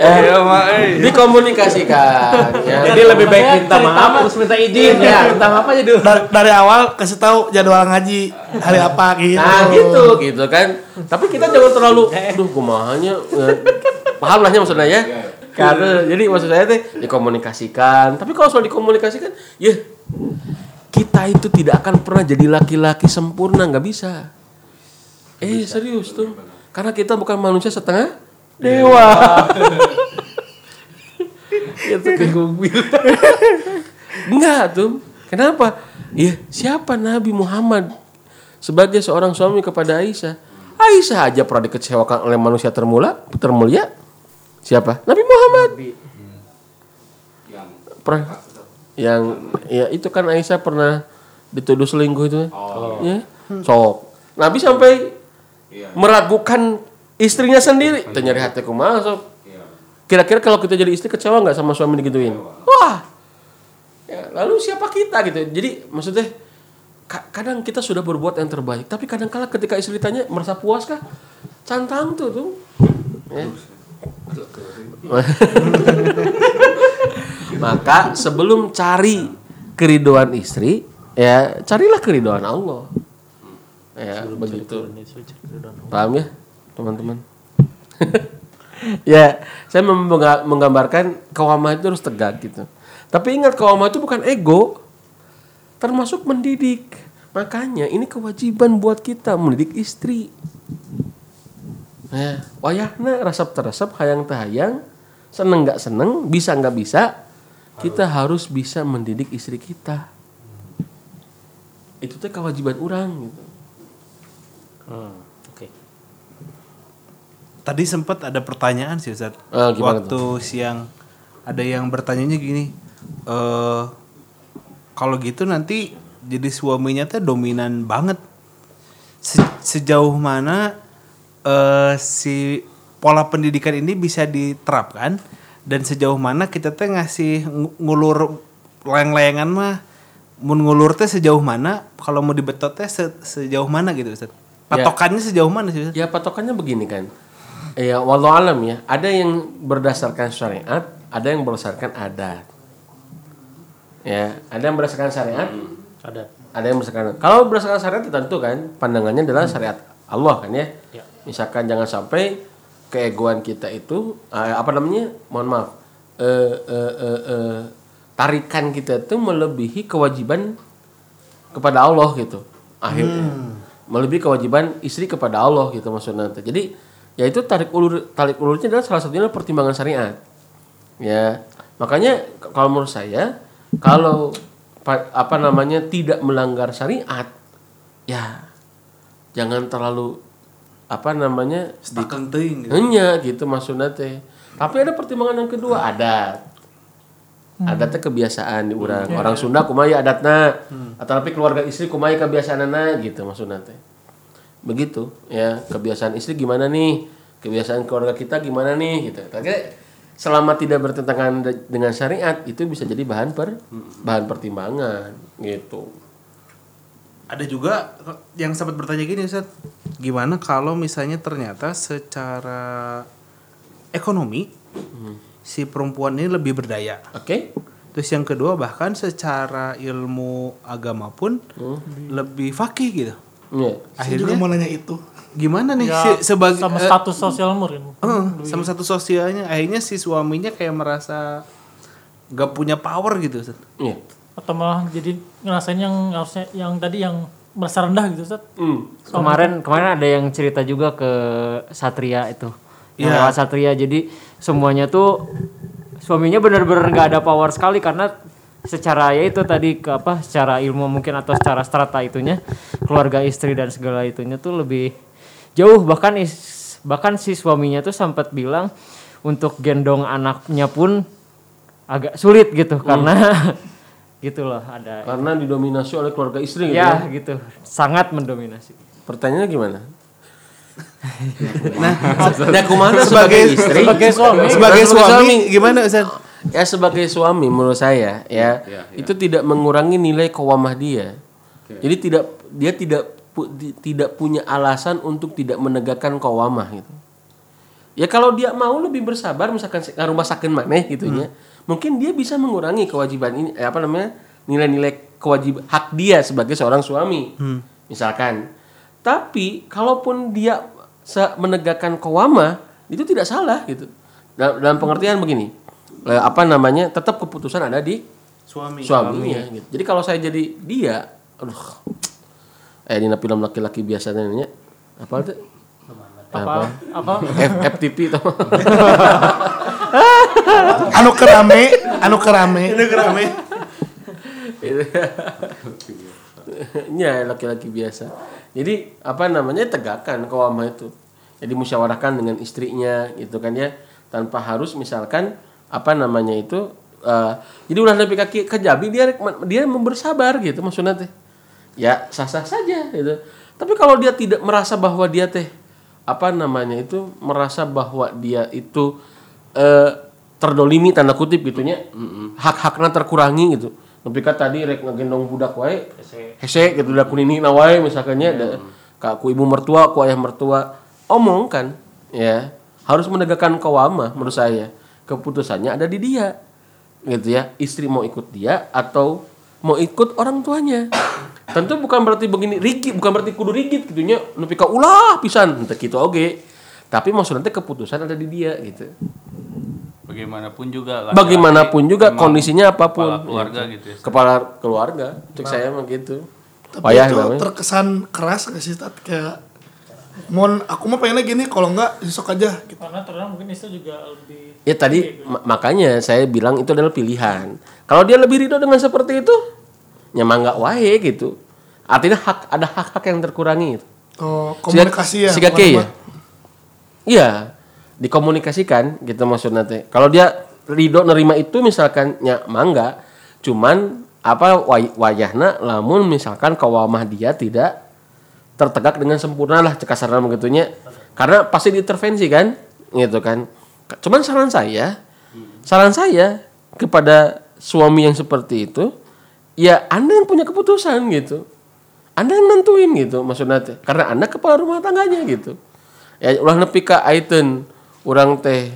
Iya, Mak. eh. dikomunikasikan. Ya. Jadi lebih baik minta maaf terus minta izin ya. Minta maaf aja dulu. Dari, dari awal kasih tahu jadwal ngaji hari apa gitu. Nah gitu gitu kan. Tapi kita jangan terlalu, aduh kumahanya. eh, Paham lahnya maksudnya ya. Karena jadi maksud saya teh dikomunikasikan. Tapi kalau soal dikomunikasikan, ya kita itu tidak akan pernah jadi laki-laki sempurna nggak bisa. Eh serius tuh. Karena kita bukan manusia setengah dewa. itu kayak gue bilang. Enggak tuh. Kenapa? Ya siapa Nabi Muhammad sebagai seorang suami kepada Aisyah? Aisyah aja pernah dikecewakan oleh manusia termula, termulia. Siapa? Nabi Muhammad. Pernah yang ya itu kan Aisyah pernah dituduh selingkuh itu. Ya. Sok. Nabi sampai meragukan istrinya sendiri. Ternyari hatiku masuk. Kira-kira kalau kita jadi istri kecewa nggak sama suami digituin? Wah, Ya, lalu siapa kita gitu. Jadi maksudnya ka- kadang kita sudah berbuat yang terbaik, tapi kadang kala ketika istri tanya merasa puas kah? Cantang tuh tuh. Ya. Maka sebelum cari keridoan istri, ya carilah keridoan Allah. Ya, begitu. Paham ya, teman-teman? ya, saya mengga- menggambarkan kewamah itu harus tegak gitu. Tapi ingat kewamah itu bukan ego, termasuk mendidik. Makanya ini kewajiban buat kita mendidik istri. Ya, wayahna resep teresep hayang tahayang, seneng nggak seneng, bisa nggak bisa, kita harus bisa mendidik istri kita. Itu tuh kewajiban orang gitu. Oke. Tadi sempat ada pertanyaan sih Ustaz. Ah, gimana Waktu siang ada yang bertanyanya gini. eh kalau gitu nanti jadi suaminya teh dominan banget. Se- sejauh mana eh si pola pendidikan ini bisa diterapkan dan sejauh mana kita teh ngasih ng- ngulur layang-layangan mah mun ngulur teh sejauh mana kalau mau dibetot teh se- sejauh mana gitu Ustaz? Ya. Patokannya sejauh mana sih Ustaz? Ya patokannya begini kan. Ya walau alam ya, ada yang berdasarkan syariat, ada yang berdasarkan adat. Ya, ada yang berdasarkan syariat, Ada. ada yang berdasarkan. Kalau berdasarkan syariat ya tentu kan pandangannya adalah syariat Allah kan ya. Ya. Misalkan jangan sampai keegoan kita itu eh, apa namanya? Mohon maaf. eh eh, eh, eh, tarikan kita itu melebihi kewajiban kepada Allah gitu. Akhirnya melebihi kewajiban istri kepada Allah gitu maksudnya. Jadi ya itu tarik ulur tarik ulurnya adalah salah satunya adalah pertimbangan syariat. Ya. Makanya kalau menurut saya kalau pa- apa namanya tidak melanggar syariat ya jangan terlalu apa namanya Stakeng teuing gitu. hanya gitu maksudnya teh. Tapi ada pertimbangan yang kedua adat. Adatnya kebiasaan di orang orang Sunda kumaya adatna? Atau tapi keluarga istri kumaya kebiasaanana? Gitu maksudnya teh. Begitu ya. Kebiasaan istri gimana nih? Kebiasaan keluarga kita gimana nih? Gitu. Tapi selama tidak bertentangan de- dengan syariat itu bisa jadi bahan per bahan pertimbangan gitu Ada juga yang sempat bertanya gini Ustaz, gimana kalau misalnya ternyata secara ekonomi si perempuan ini lebih berdaya. oke Terus yang kedua bahkan secara ilmu agama pun lebih fakih gitu. ya Saya juga mau nanya itu. Gimana nih Ya, si, sebagai sama eh, status sosial mungkin. eh, sama satu sosialnya akhirnya si suaminya kayak merasa gak punya power gitu Ustaz. ya Atau malah jadi ngerasain yang harusnya yang tadi yang merasa rendah gitu Ustaz. Hmm. Kemarin kemarin ada yang cerita juga ke Satria itu. Yang Iya. lewat Satria. Jadi semuanya tuh suaminya benar-benar nggak ada power sekali karena secara ya itu tadi ke apa secara ilmu mungkin atau secara strata itunya keluarga istri dan segala itunya tuh lebih jauh bahkan is- bahkan si suaminya tuh sempat bilang untuk gendong anaknya pun agak sulit gitu karena gitu loh ada karena didominasi oleh keluarga istri gitu ya gitu sangat mendominasi Pertanyaannya gimana? nah, nah kumana Sebagai- sebagai istri, sebagai suami. Sebagai Sebagai suami gimana Ustaz? ya sebagai suami menurut saya ya itu tidak mengurangi nilai kewamah dia. Jadi tidak dia tidak pu- di- tidak punya alasan untuk tidak menegakkan kewamah gitu. Ya kalau dia mau lebih bersabar misalkan rumah sakit maneh gitu ya. Mungkin dia bisa mengurangi kewajiban ini eh, apa namanya? nilai-nilai kewajiban hak dia sebagai seorang suami. Misalkan. Tapi kalaupun dia menegakkan kewamah itu tidak salah gitu. Dalam, dalam pengertian begini. eh, apa namanya? Tetap keputusan ada di Suami. suaminya gitu. Jadi kalau saya jadi dia, aduh. Eh di film laki-laki biasanya nanya apa itu? Apa apa F, FTP itu. Anu kerame, anu kerame. Ini kerame. ya laki-laki biasa. Jadi apa namanya tegakkan kewamah itu. Jadi musyawarahkan dengan istrinya gitu kan ya tanpa harus misalkan apa namanya itu eh, jadi ulah lebih kaki kejabi dia dia mau bersabar gitu maksudnya teh. Ya sah-sah saja gitu. Tapi kalau dia tidak merasa bahwa dia teh apa namanya itu merasa bahwa dia itu eh, terdolimi tanda kutip gitunya. Hak-haknya terkurangi gitu. Tapi kan tadi rek ngegendong budak wae hese gitu udah kunini na wae misalkannya. Kak ku ibu mertua ku ayah mertua. Omongkan ya. Harus menegakkan kewamah menurut saya. Keputusannya ada di dia gitu ya. Istri mau ikut dia atau mau ikut orang tuanya. Tentu bukan berarti begini rigid bukan berarti kudu rigid gitunya. Nepi ka ulah pisan teu kitu oge. Tapi maksudnya keputusan ada di dia gitu Bagaimanapun juga laki-laki bagaimanapun juga emang kondisinya apa pun kepala keluarga gitu ya. kepala keluarga cek saya mah gitu Tapi payah itu namanya terkesan keras gak sih Tat? Kayak Mon, aku mah pengennya gini, kalau enggak besok aja gitu. karena terkadang mungkin istri juga lebih Ya tadi ma- makanya saya bilang itu adalah pilihan. Kalau dia lebih ridho dengan seperti itu, nyaman nggak wae gitu. Artinya hak ada hak-hak yang terkurangi. gitu. Oh, komunikasi ya. Siga ke ya. ke mana-mana. Iya, dikomunikasikan gitu maksudnya teh. Kalau dia ridho nerima itu misalkan nya mangga, cuman apa way- wayahna lamun misalkan kawamah dia tidak tertegak dengan sempurna lah cekasarna begitunya. Karena pasti diintervensi kan, gitu kan. Cuman saran saya, saran saya kepada suami yang seperti itu, ya Anda yang punya keputusan gitu. Anda yang nentuin gitu maksudnya. Karena Anda kepala rumah tangganya gitu. Ya ulah nepi ka aiteun urang teh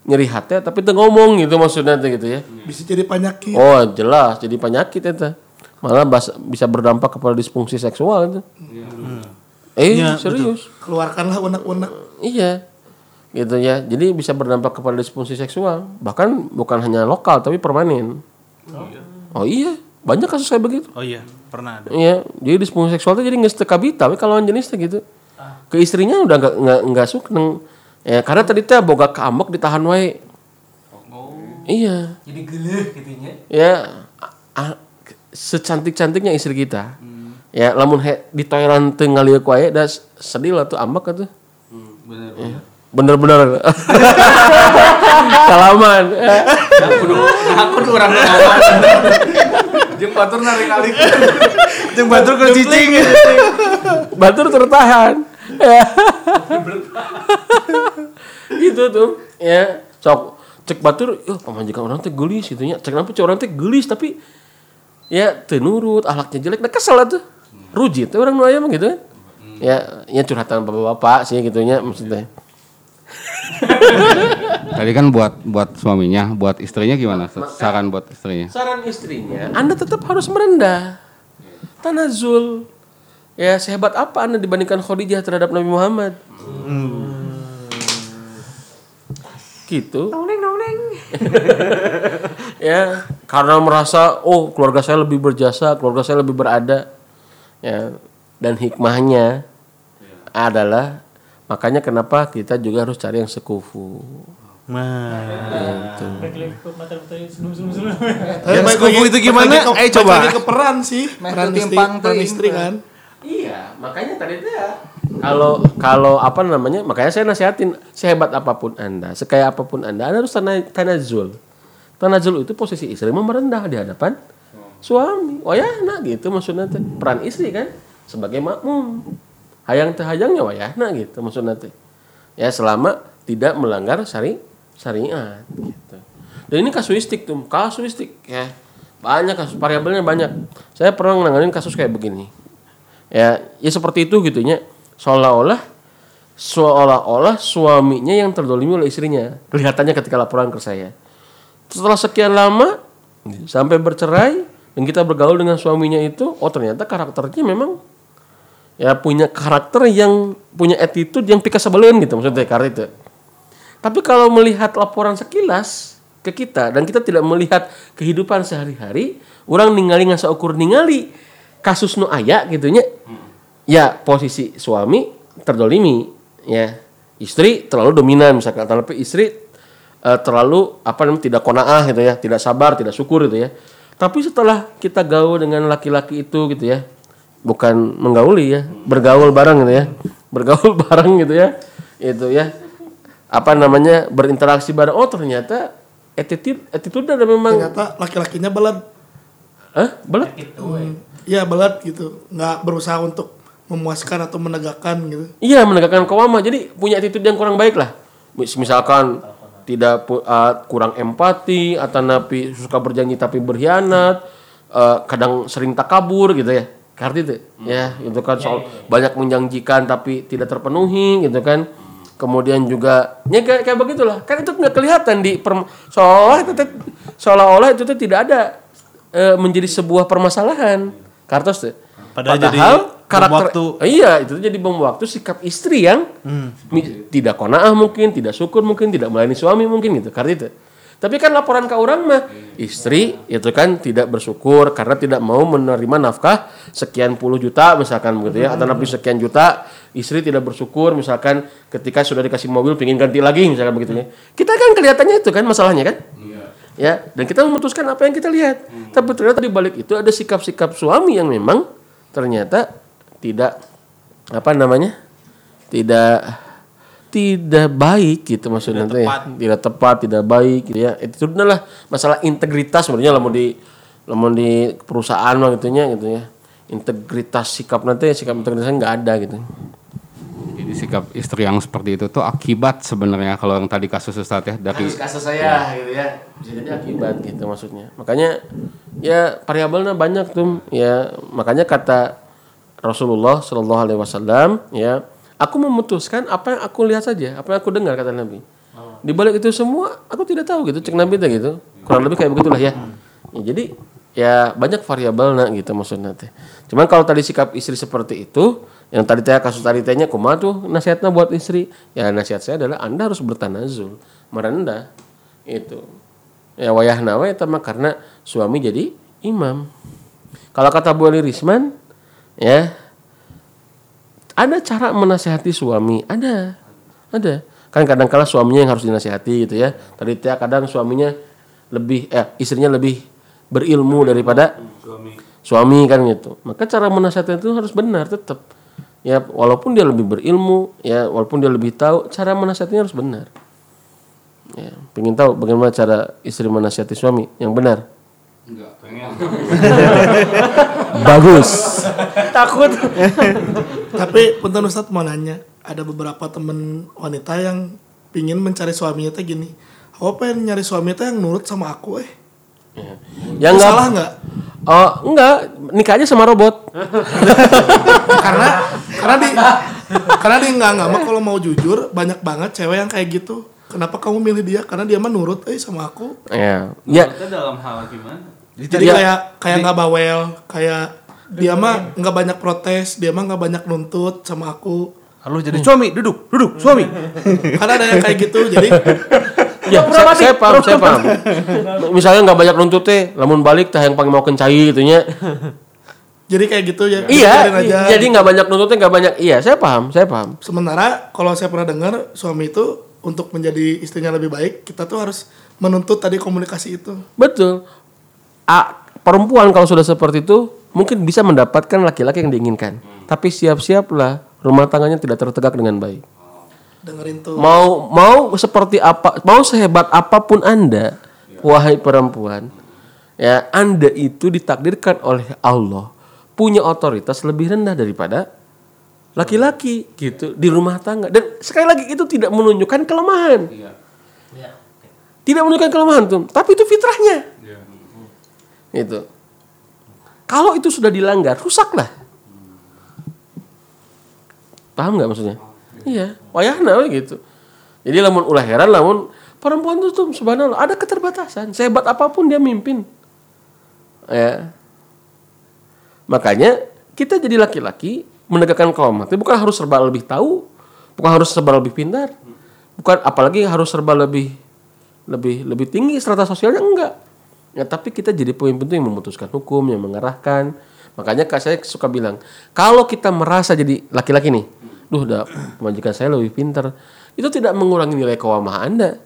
nyeri hati tapi teu ngomong gitu maksudnya teh gitu ya. Bisa jadi penyakit. Oh, jelas jadi penyakit eta. Malah bas- bisa berdampak kepada disfungsi seksual itu. Eh, Iya, serius. Keluarkanlah unek-unek. Iya. Gitu ya. Jadi bisa berdampak kepada disfungsi seksual. Bahkan bukan hanya lokal tapi permanen. Oh iya, banyak kasus kayak begitu. Oh iya, pernah ada. Iya, jadi disfungsi seksual itu jadi nggak setekabita, tapi kalau jenisnya gitu. Ke istrinya udah nggak nggak nggak sukneng. Ya, karena tadi teh boga keambek ditahan wae. Iya. Jadi geleh gitunya. Ya, a- a- secantik-cantiknya istri kita ya lamun he, di toilet teu ngalieu ku aya da sedih lah tuh ambek atuh bener Ya. bener-bener salaman Ya. Nah, kudu nah kudu urang jeung batur narik alik Jeung batur ke cicing. batur tertahan Ya. gitu tuh. Ya sok cek batur oh pamajikan orang teh gelis gitu nya. Cek nampu cek orang teh gelis tapi ya teu nurut ahlaknya jelek nah kesel tuh. Ruji tuh orang nu aya mah gitu. Kan ya ya curhatan bapak-bapak sih gitu nya maksudnya. Tadi kan buat buat suaminya, buat istrinya gimana? Saran buat istrinya. saran istrinya anda tetap harus merendah. Tanazul ya sehebat apa anda dibandingkan Khadijah terhadap Nabi Muhammad gitu ya karena merasa oh keluarga saya lebih berjasa keluarga saya lebih berada ya dan hikmahnya adalah makanya kenapa kita juga harus cari yang sekufu. Tapi Yang balik sekufu itu gimana? Eh, coba. ke peran sih. Peran istri, peran istri kan. Makanya tadi itu ya. Kalau kalau apa namanya? Makanya saya nasihatin sehebat apa pun Anda, sekaya apa pun Anda, Anda harus tana, tanazul. Tanazul itu posisi istri merendah di hadapan suami. Wayahna gitu maksudnya teh. Peran istri kan sebagai makmum. Hayang teh hayangnya wayahna gitu maksudnya teh. Ya selama tidak melanggar syari syariat gitu. Dan ini kasuistik tuh, kasuistik ya. Banyak kasus variabelnya banyak. Saya pernah nanganin kasus kayak begini ya ya seperti itu gitu nya. Seolah-olah seolah-olah suaminya yang terdolimi oleh istrinya. Kelihatannya ketika laporan ke saya. Setelah sekian lama sampai bercerai dan kita bergaul dengan suaminya itu oh ternyata karakternya memang ya punya karakter yang punya attitude yang pika sebelen gitu maksudnya karakter itu tapi kalau melihat laporan sekilas ke kita dan kita tidak melihat kehidupan sehari-hari, orang ningali ngasa ukur ningali kasus nu aya gitu nya. Ya posisi suami terdolimi ya. Istri terlalu dominan misalkan tapi istri eh, terlalu apa namanya tidak konaah gitu ya, tidak sabar, tidak syukur gitu ya. Tapi setelah kita gaul dengan laki-laki itu gitu ya, bukan menggauli ya, bergaul bareng gitu ya, bergaul bareng gitu ya, itu ya, apa namanya berinteraksi bareng. Oh ternyata attitude attitude ada memang, Ternyata laki-lakinya belat. Hah? Belet? Iya belat gitu. Nggak berusaha untuk memuaskan atau menegakkan gitu. Iya menegakkan kawama. Jadi punya attitude yang kurang baik lah. Mis- Misalkan tidak uh, kurang empati atau napi suka berjanji tapi berkhianat, uh, kadang sering takabur gitu ya. Karena itu ya itu kan soal banyak menjanjikan tapi tidak terpenuhi gitu kan. Kemudian juga ya kayak, kayak begitulah. Kan itu nggak kelihatan di perm- seolah itu seolah-olah itu tidak ada eh, menjadi sebuah permasalahan. Kartos tuh. Padahal jadi bom karakter waktu. iya itu jadi bom waktu sikap istri yang mi- tidak konaah mungkin tidak syukur mungkin tidak melayani suami mungkin gitu karena itu tapi kan laporan ke orang mah istri itu kan tidak bersyukur karena tidak mau menerima nafkah sekian puluh juta misalkan begitu ya atau nabi sekian juta istri tidak bersyukur misalkan ketika sudah dikasih mobil pingin ganti lagi misalkan begitu ya kita kan kelihatannya itu kan masalahnya kan ya dan kita memutuskan apa yang kita lihat. Tapi ternyata di balik itu ada sikap-sikap suami yang memang ternyata tidak apa namanya tidak tidak baik gitu maksudnya. Teh. tidak tepat tidak baik gitu ya. Itu adalah masalah integritas sebenarnya lah mau di lah mau di perusahaan mah gitunya gitu ya. Integritas sikap nanti sikap integritasnya nggak ada gitu Jadi sikap istri yang seperti itu tuh akibat sebenarnya kalau yang tadi kasus Ustadz ya dari kasus saya gitu ya. Bisa jadi akibat. Gitu maksudnya. Makanya ya variabelnya banyak tuh ya. Makanya kata Rasulullah Shallallahu Alaihi Wasallam ya aku memutuskan apa yang aku lihat saja apa yang aku dengar kata Nabi. Di balik itu semua aku tidak tahu gitu cek Nabi gitu. Kurang lebih kayak begitulah ya, ya jadi ya banyak variabel nah gitu maksudnya teh. Cuman kalau tadi sikap istri seperti itu yang tadi teh kasus tadi tehnya kumaha tuh nasihatnya buat istri? Ya nasihat saya adalah anda harus bertanazul merendah itu. Ya wayah nawa itu mah karena suami jadi imam. Kalau kata Bu Ali Risman ya ada cara menasehati suami ada ada. Kan kadang kala suaminya yang harus dinasehati gitu ya. Tadi teh kadang suaminya lebih eh istrinya lebih berilmu daripada Suami. suami kan gitu. Maka cara menasihatkan itu harus benar tetap ya walaupun dia lebih berilmu ya walaupun dia lebih tahu cara menasihatnya harus benar ya pengen tahu bagaimana cara istri menasihati suami yang benar Enggak, pengen. bagus Takut. Tapi punten Ustadz mau nanya, ada beberapa temen wanita yang pingin mencari suaminya teh gini. Aku pengen nyari suami teh yang nurut sama aku eh. yang Itu enggak salah nggak? oh enggak nikah aja sama robot karena karena di karena di nggak nggak mah kalau mau jujur banyak banget cewek yang kayak gitu. Kenapa kamu milih dia? Karena dia mah nurut eh sama aku. ya ya Kita dalam hal gimana? Jadi Ya. kayak kayak nggak bawel, kayak dia mah nggak banyak protes, dia mah nggak banyak nuntut sama aku. Halo jadi suami, duduk, duduk, suami. Karena ada yang kayak gitu, jadi ya saya, saya paham saya paham misalnya nggak banyak nuntut teh lamun balik teh yang panggil mau kencai gitu nya jadi kayak gitu ya. iya aja. jadi nggak banyak nuntutnya nggak banyak iya saya paham saya paham Sementara kalau saya pernah dengar suami itu untuk menjadi istrinya lebih baik, kita tuh harus menuntut tadi komunikasi itu. Betul. A, perempuan kalau sudah seperti itu mungkin bisa mendapatkan laki-laki yang diinginkan. Tapi siap-siaplah rumah tangganya tidak tertegak dengan baik. Dengerin tuh. Mau mau seperti apa, mau sehebat apa pun Anda, wahai perempuan, ya Anda itu ditakdirkan oleh Allah punya otoritas lebih rendah daripada laki-laki gitu di rumah tangga. Dan sekali lagi itu tidak menunjukkan kelemahan. Tidak menunjukkan kelemahan tuh, tapi itu fitrahnya. Itu. Kalau itu sudah dilanggar, rusaklah. Paham nggak maksudnya? Iya, wayahna gitu. Jadi lamun ulah heran lamun perempuan itu tuh subhanallah ada keterbatasan. Sehebat apa pun dia mimpin. Ya. Makanya kita jadi laki-laki menegakkan itu bukan harus serba lebih tahu, bukan harus serba lebih pintar, bukan apalagi harus serba lebih lebih lebih tinggi strata sosialnya enggak. Ya, tapi kita jadi pemimpin itu yang memutuskan hukum, yang mengarahkan. Makanya kak saya suka bilang, kalau kita merasa jadi laki-laki nih, duh, udah majikan saya lebih pintar, itu tidak mengurangi nilai kewamah anda,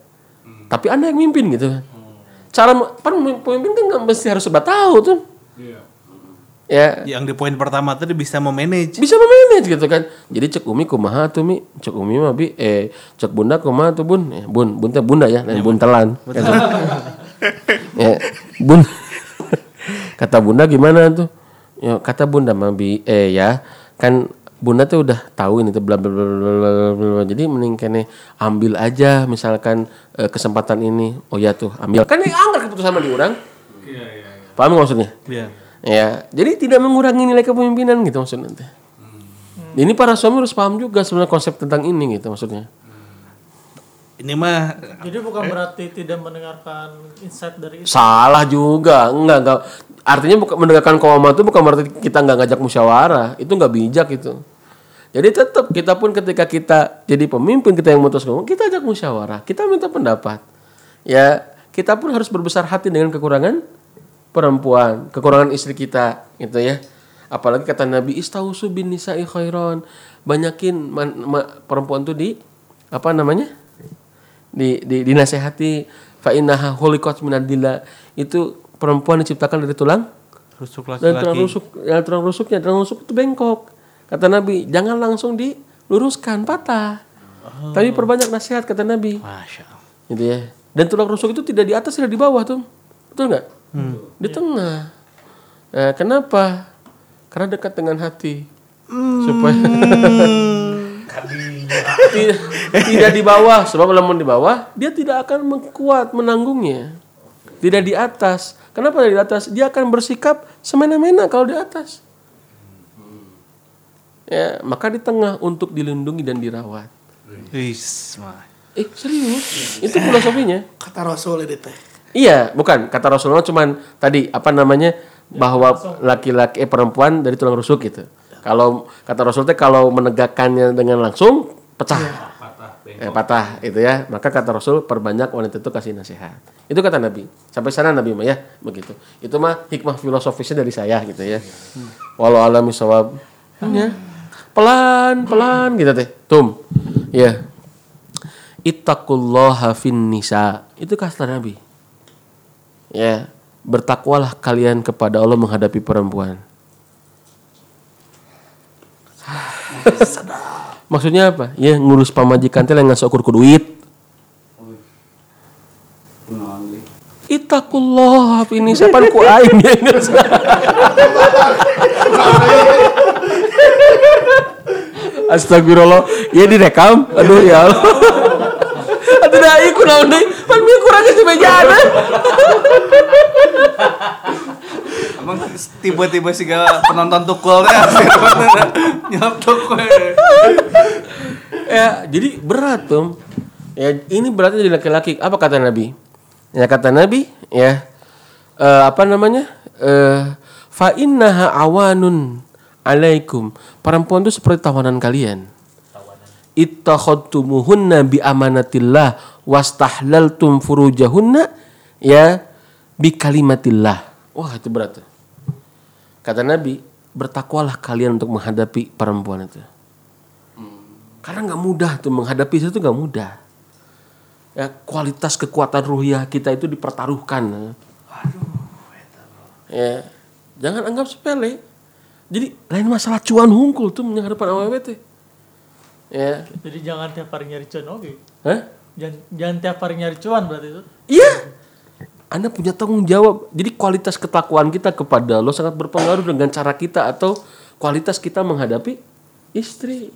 tapi anda yang mimpin gitu. Cara kan pemimpin kan nggak mesti harus serba tahu tuh. Ya, Yang di poin pertama tadi bisa memanage. bisa memanage gitu kan. Jadi cek umi kumaha tuh mi? Cek umi mah bi. Eh cek bunda kumaha tuh bun? Eh, bun. Bun teh bunda ya lain buntelan Gitu. ya bun. Kata bunda gimana tuh? Ya kata bunda mah bi. Eh ya kan bunda tuh udah tahu ini tuh bla bla bla bla bla, jadi mending kene ambil aja misalkan eh, kesempatan ini. Oh ya tuh ambil. Kan ini anggar keputusan sama di orang paham nggak maksudnya? Iya. Ya, jadi tidak mengurangi nilai kepemimpinan gitu maksudnya. teh. Ini para suami harus paham juga sebenarnya konsep tentang ini gitu maksudnya. Ini mah Jadi bukan berarti tidak mendengarkan insight dari istri. Salah juga, enggak enggak. Artinya bukan menegakkan kewama itu bukan berarti kita nggak ngajak musyawarah, itu nggak bijak itu. Jadi tetap kita pun ketika kita jadi pemimpin kita yang memutuskan, kita ajak musyawarah, kita minta pendapat. Ya, kita pun harus berbesar hati dengan kekurangan perempuan, kekurangan istri kita, gitu ya. Apalagi kata Nabi istausu bin nisa'i khairon. Banyakin man- ma- perempuan tuh di apa namanya? Di di dinasehati fa innaha khuliqat minadillah. Itu perempuan diciptakan dari tulang rusuk dan tulang laki-laki. rusuk, ya tulang rusuknya, tulang rusuk itu bengkok. Kata Nabi, jangan langsung diluruskan, patah. Tapi perbanyak nasihat kata Nabi. Masya Allah. Gitu ya. Dan tulang rusuk itu tidak di atas, tidak di bawah tuh. Betul nggak? Di tengah. Nah, kenapa? Karena dekat dengan hati. Supaya tidak, tidak di bawah, sebab kalau di bawah dia tidak akan mengkuat menanggungnya. Tidak di atas. Kenapa tidak di atas? Dia akan bersikap semena-mena kalau di atas. Ya, maka di tengah untuk dilindungi dan dirawat. Eh, serius? Itu filosofinya. Kata Rasul teh. Iya, bukan kata Rasulullah cuman tadi apa namanya bahwa laki-laki eh, perempuan dari tulang rusuk gitu. Kalau kata Rasul teh kalau menegakkannya dengan langsung pecah. Eh, patah itu ya. Maka kata Rasul perbanyak wanita itu kasih nasihat. Itu kata Nabi. Sampai sana Nabi mah ya begitu. Itu mah hikmah filosofisnya dari saya gitu ya. Walau alami sawab. Ya. Pelan, pelan gitu teh. Tum. Ya. Ittaqullaha fin nisa. Itu kata Nabi. Ya. bertakwalah kalian kepada Allah menghadapi perempuan. Maksudnya apa? Ya ngurus pamajikan teh nggak ukur ku duit. Itakullah ini siapa ku aing ya Astagfirullah. Ya direkam. Aduh ya Allah. Aduh dah iku naon deui? Pan mi kurangnya di meja ada. Emang tiba-tiba sih penonton tukul teh nyeletuk we. Ya, jadi berat tuh. Ya, ini beratnya jadi laki-laki. Apa kata Nabi? Ya kata Nabi, ya eh, apa namanya? Eh, fa innaha awanun alaikum. Perempuan itu seperti tawanan kalian. Ittakhadtumuhunna bi amanatillah wastahlaltum furujahunna ya bi kalimatillah. Wah, itu berat. Kata Nabi, bertakwalah kalian untuk menghadapi perempuan itu. Karena nggak mudah tuh menghadapi itu nggak mudah. Ya, kualitas kekuatan ruhiyah kita itu dipertaruhkan. Ya, jangan anggap sepele. Jadi lain masalah cuan hungkul tuh menghadapan awewe teh. Ya, Jadi jangan tiap hari nyari cuan oke. Hah? Jangan, jangan tiap hari nyari cuan berarti itu. Iya. Anda punya tanggung jawab. Jadi kualitas ketakwaan kita kepada Allah sangat berpengaruh dengan cara kita atau kualitas kita menghadapi istri.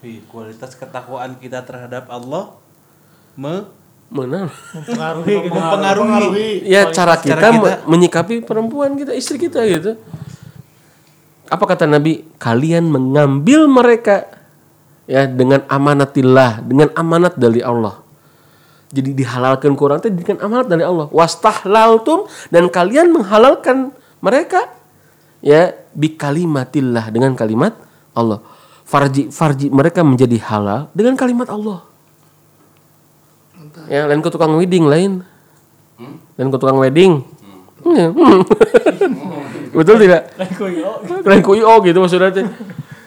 Wih, kualitas ketakwaan kita terhadap Allah me Mana? Mempengaruhi gitu. mempengaruhi Ya cara kita, Cara kita. me- menyikapi perempuan kita, istri kita gitu. Apa kata Nabi? Kalian mengambil mereka ya dengan amanatillah, dengan amanat dari Allah. Jadi dihalalkan Quran itu dengan amanat dari Allah. Wastahlaltum dan kalian menghalalkan mereka ya bi kalimatillah dengan kalimat Allah. Farji farji mereka menjadi halal dengan kalimat Allah. Ya, lain ke tukang wedding lain. Dan ke tukang wedding. Hmm. Betul tidak? Lain ku IO gitu maksudnya.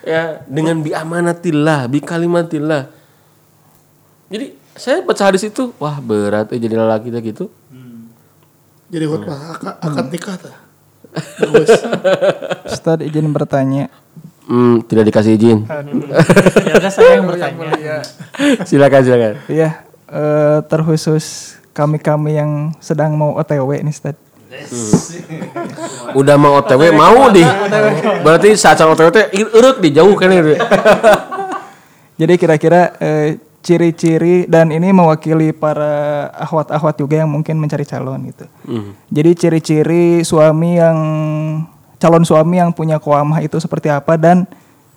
Ya, dengan bi amanatillah, bi kalimatillah. Jadi saya baca hadis itu, wah berat eh, jadi lelaki teh gitu. Jadi khutbah akad, akad nikah tah. Ustaz izin bertanya. Hmm, tidak dikasih izin. Ya udah saya yang bertanya. silakan silakan. Iya, eh, terkhusus kami-kami yang sedang mau OTW nih Ustaz. Udah mau OTW mau di. Berarti saat OTW teh urut di jauh kan itu. Jadi kira-kira eh, ciri-ciri dan ini mewakili para ahwat-ahwat juga yang mungkin mencari calon gitu. Jadi ciri-ciri suami yang calon suami yang punya koamah itu seperti apa dan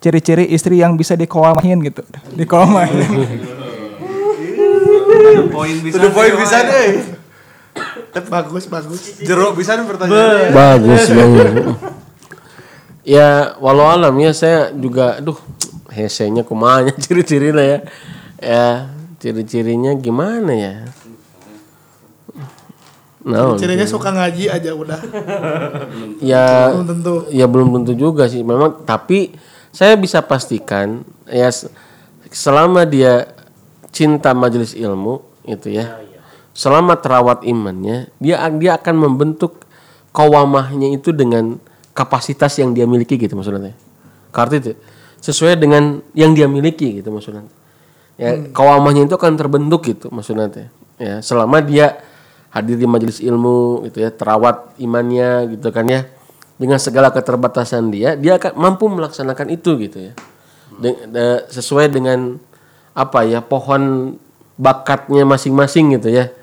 ciri-ciri istri yang bisa dikoamahin gitu. Dikoamahin. Poin bisa. Sudah poin bisa deh. Bagus, bagus. Jeruk bisa nih pertanyaan. Bagus banget. Ya, walau alam ya saya juga aduh hesenya kumanya ciri-cirinya ya. Ya, ciri-cirinya gimana ya? Nah, Cirinya suka ngaji aja udah. ya Belum tentu. ya belum tentu juga sih memang tapi saya bisa pastikan ya selama dia cinta majelis ilmu itu ya selama terawat imannya dia dia akan membentuk kawamahnya itu dengan kapasitas yang dia miliki gitu maksudnya. Kartu itu sesuai dengan yang dia miliki gitu maksudnya. Ya kawamahnya itu akan terbentuk gitu maksudnya. Ya selama dia hadir di majelis ilmu gitu ya terawat imannya gitu kan ya dengan segala keterbatasan dia dia akan mampu melaksanakan itu gitu ya. De- de- sesuai dengan apa ya pohon bakatnya masing-masing gitu ya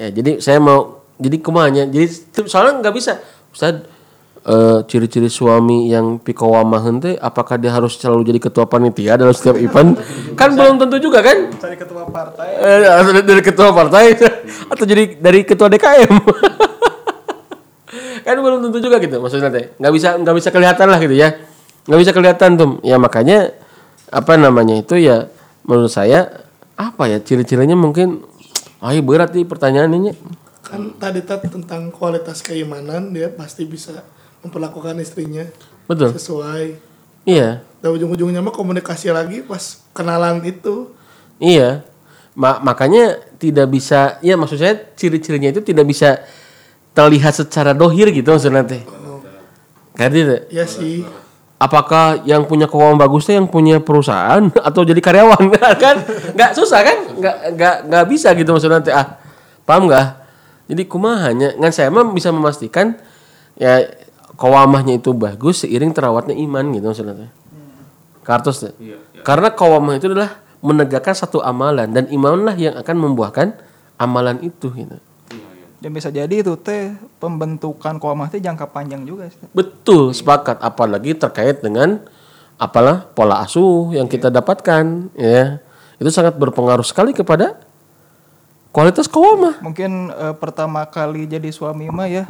ya jadi saya mau jadi kumanya jadi soalnya nggak bisa. Ustaz eh, ciri-ciri suami yang pikawamahan teh apakah dia harus selalu jadi ketua panitia dalam setiap event? Kan belum tentu juga kan? Cari ketua partai. Eh, dari ketua partai. Atau jadi dari ketua DKM kan belum tentu juga gitu maksudnya teh. Nggak bisa nggak bisa kelihatan lah gitu ya. Nggak bisa kelihatan tuh. Ya makanya apa namanya itu ya menurut saya apa ya ciri-cirinya mungkin ah iya berat nih pertanyaan ini Kan tadi tentang kualitas keimanan dia pasti bisa memperlakukan istrinya betul sesuai. iya Dan ujung-ujungnya mah komunikasi lagi pas kenalan itu. Iya, Ma- makanya tidak bisa, ya maksud saya ciri-cirinya itu tidak bisa terlihat secara dohir gitu maksudnya teh. Kayak gitu. Ya sih. Apakah yang punya keuangan bagusnya yang punya perusahaan atau jadi karyawan kan? Nggak susah kan? Nggak nggak nggak bisa gitu maksudnya teh. Ah, paham nggak? Jadi kumahanya, ngan saya mah bisa memastikan ya kewamahnya itu bagus seiring terawatnya iman gitu maksudnya teh. Kartos teh. Karena kawamah itu adalah menegakkan satu amalan dan imanlah yang akan membuahkan amalan itu gitu. Dan bisa jadi itu teh pembentukan komah teh jangka panjang juga. Ustaz. Betul, sepakat. Apalagi terkait dengan apalah pola asuh yang kita dapatkan, ya. Itu sangat berpengaruh sekali kepada kualitas kawamah. Mungkin eh, pertama kali jadi suami mah ya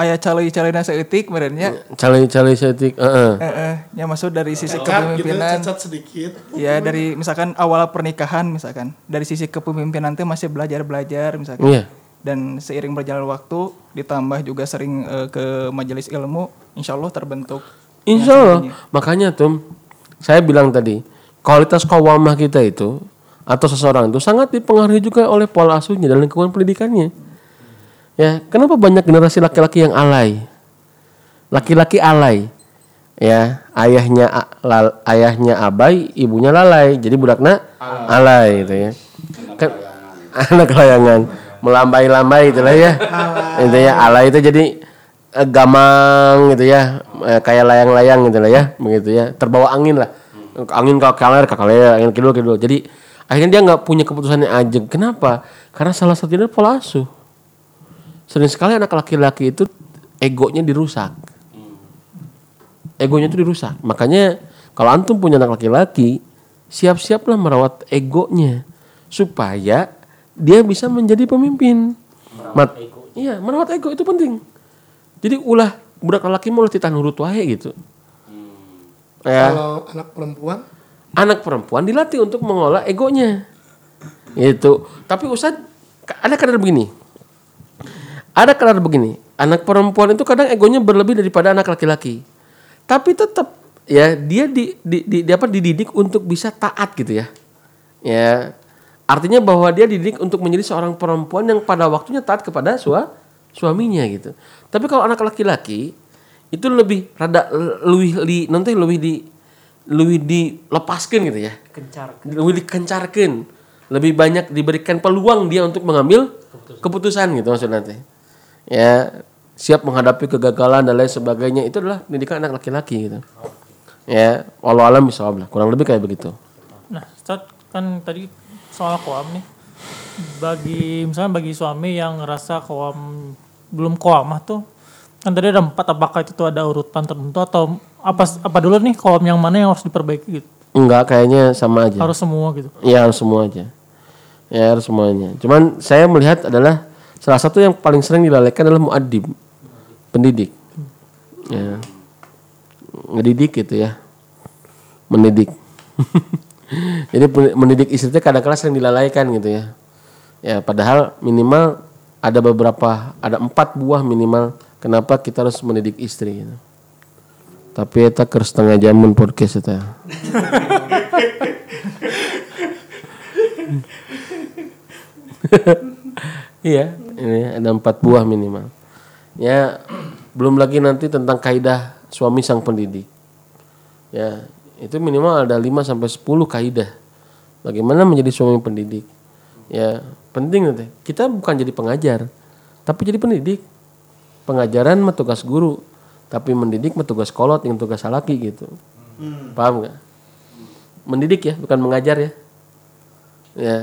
aya calai-calaina seetik merenya. Cale-cale setik, heeh. Eh, eh, ya maksud dari sisi gitu, kepemimpinan. cacat sedikit. Ya dari misalkan awal pernikahan misalkan dari sisi kepemimpinan teh masih belajar-belajar misalkan. Iya. Dan seiring berjalan waktu ditambah juga sering eh, ke majelis ilmu, insya Allah terbentuk. Insya Allah. Makanya tuh saya bilang tadi, kualitas kawamah kita itu atau seseorang itu sangat dipengaruhi juga oleh pola asuhnya dan lingkungan pendidikannya. Ya, kenapa banyak generasi laki-laki yang alay? Laki-laki alay. Ya, ayahnya lal- ayahnya abai, ibunya lalai. Jadi budaknya alay gitu ya. Kan anak layangan melambai-lambai itulah ya. Intinya alay itu jadi eh, gamang gitu ya. Eh, kayak layang-layang gitu lah ya. Begitu ya. Terbawa angin lah. Angin ke kaler ke kaler angin kidul kidul jadi akhirnya dia nggak punya keputusan yang ajeng. Kenapa? Karena salah satunya pola asuh. Sering sekali anak laki-laki itu egonya dirusak. Egonya itu dirusak. Makanya kalau antum punya anak laki-laki siap-siaplah merawat egonya supaya dia bisa menjadi pemimpin. Mat- iya merawat ego itu penting. Jadi ulah budak laki mau titah nurut wae gitu. Ya. Kalau anak perempuan? Anak perempuan dilatih untuk mengolah egonya. Itu tapi Ustad ada kadar begini. Ada kadar begini. Anak perempuan itu kadang egonya berlebih daripada anak laki-laki. Tapi tetap ya dia di, di, di, di apa dididik untuk bisa taat gitu ya. Ya artinya bahwa dia dididik untuk menjadi seorang perempuan yang pada waktunya taat kepada sua, suaminya gitu. Tapi kalau anak laki-laki itu lebih rada lebih li nanti lebih di lebih dilepaskan gitu ya. Lebih dikencarkan. Lebih banyak diberikan peluang dia untuk mengambil keputusan. gitu maksudnya nanti. Ya siap menghadapi kegagalan dan lain sebagainya. Itu adalah pendidikan anak laki-laki gitu. Ya walau alam bisa kurang lebih kayak begitu. Nah, Ustaz, kan tadi soal koam nih. Bagi misalnya bagi suami yang ngerasa koam belum koamah tuh kan tadi ada empat apakah itu tuh ada urutan tertentu atau apa apa dulu nih koam yang mana yang harus diperbaiki gitu? Enggak kayaknya sama aja. Harus semua gitu? Ya harus semua aja. Ya harus semuanya. Cuman saya melihat adalah salah satu yang paling sering dilalaikan adalah muadib pendidik. Ya. Ngedidik gitu ya. Mendidik jadi mendidik istri itu kadang-kadang sering dilalaikan gitu ya ya padahal minimal ada beberapa ada empat buah minimal kenapa kita harus mendidik istri gitu. tapi eta keur setengah jamun podcast eta Iya, ini ada empat buah minimal. Ya, belum lagi nanti tentang kaidah suami sang pendidik. Ya, itu minimal ada 5 sampai 10 kaidah. Bagaimana menjadi suami pendidik? Ya, penting nanti. Kita bukan jadi pengajar, tapi jadi pendidik. Pengajaran mah tugas guru, tapi mendidik mah tugas kolot yang tugas laki gitu. Paham nggak? Mendidik ya, bukan mengajar ya. Ya.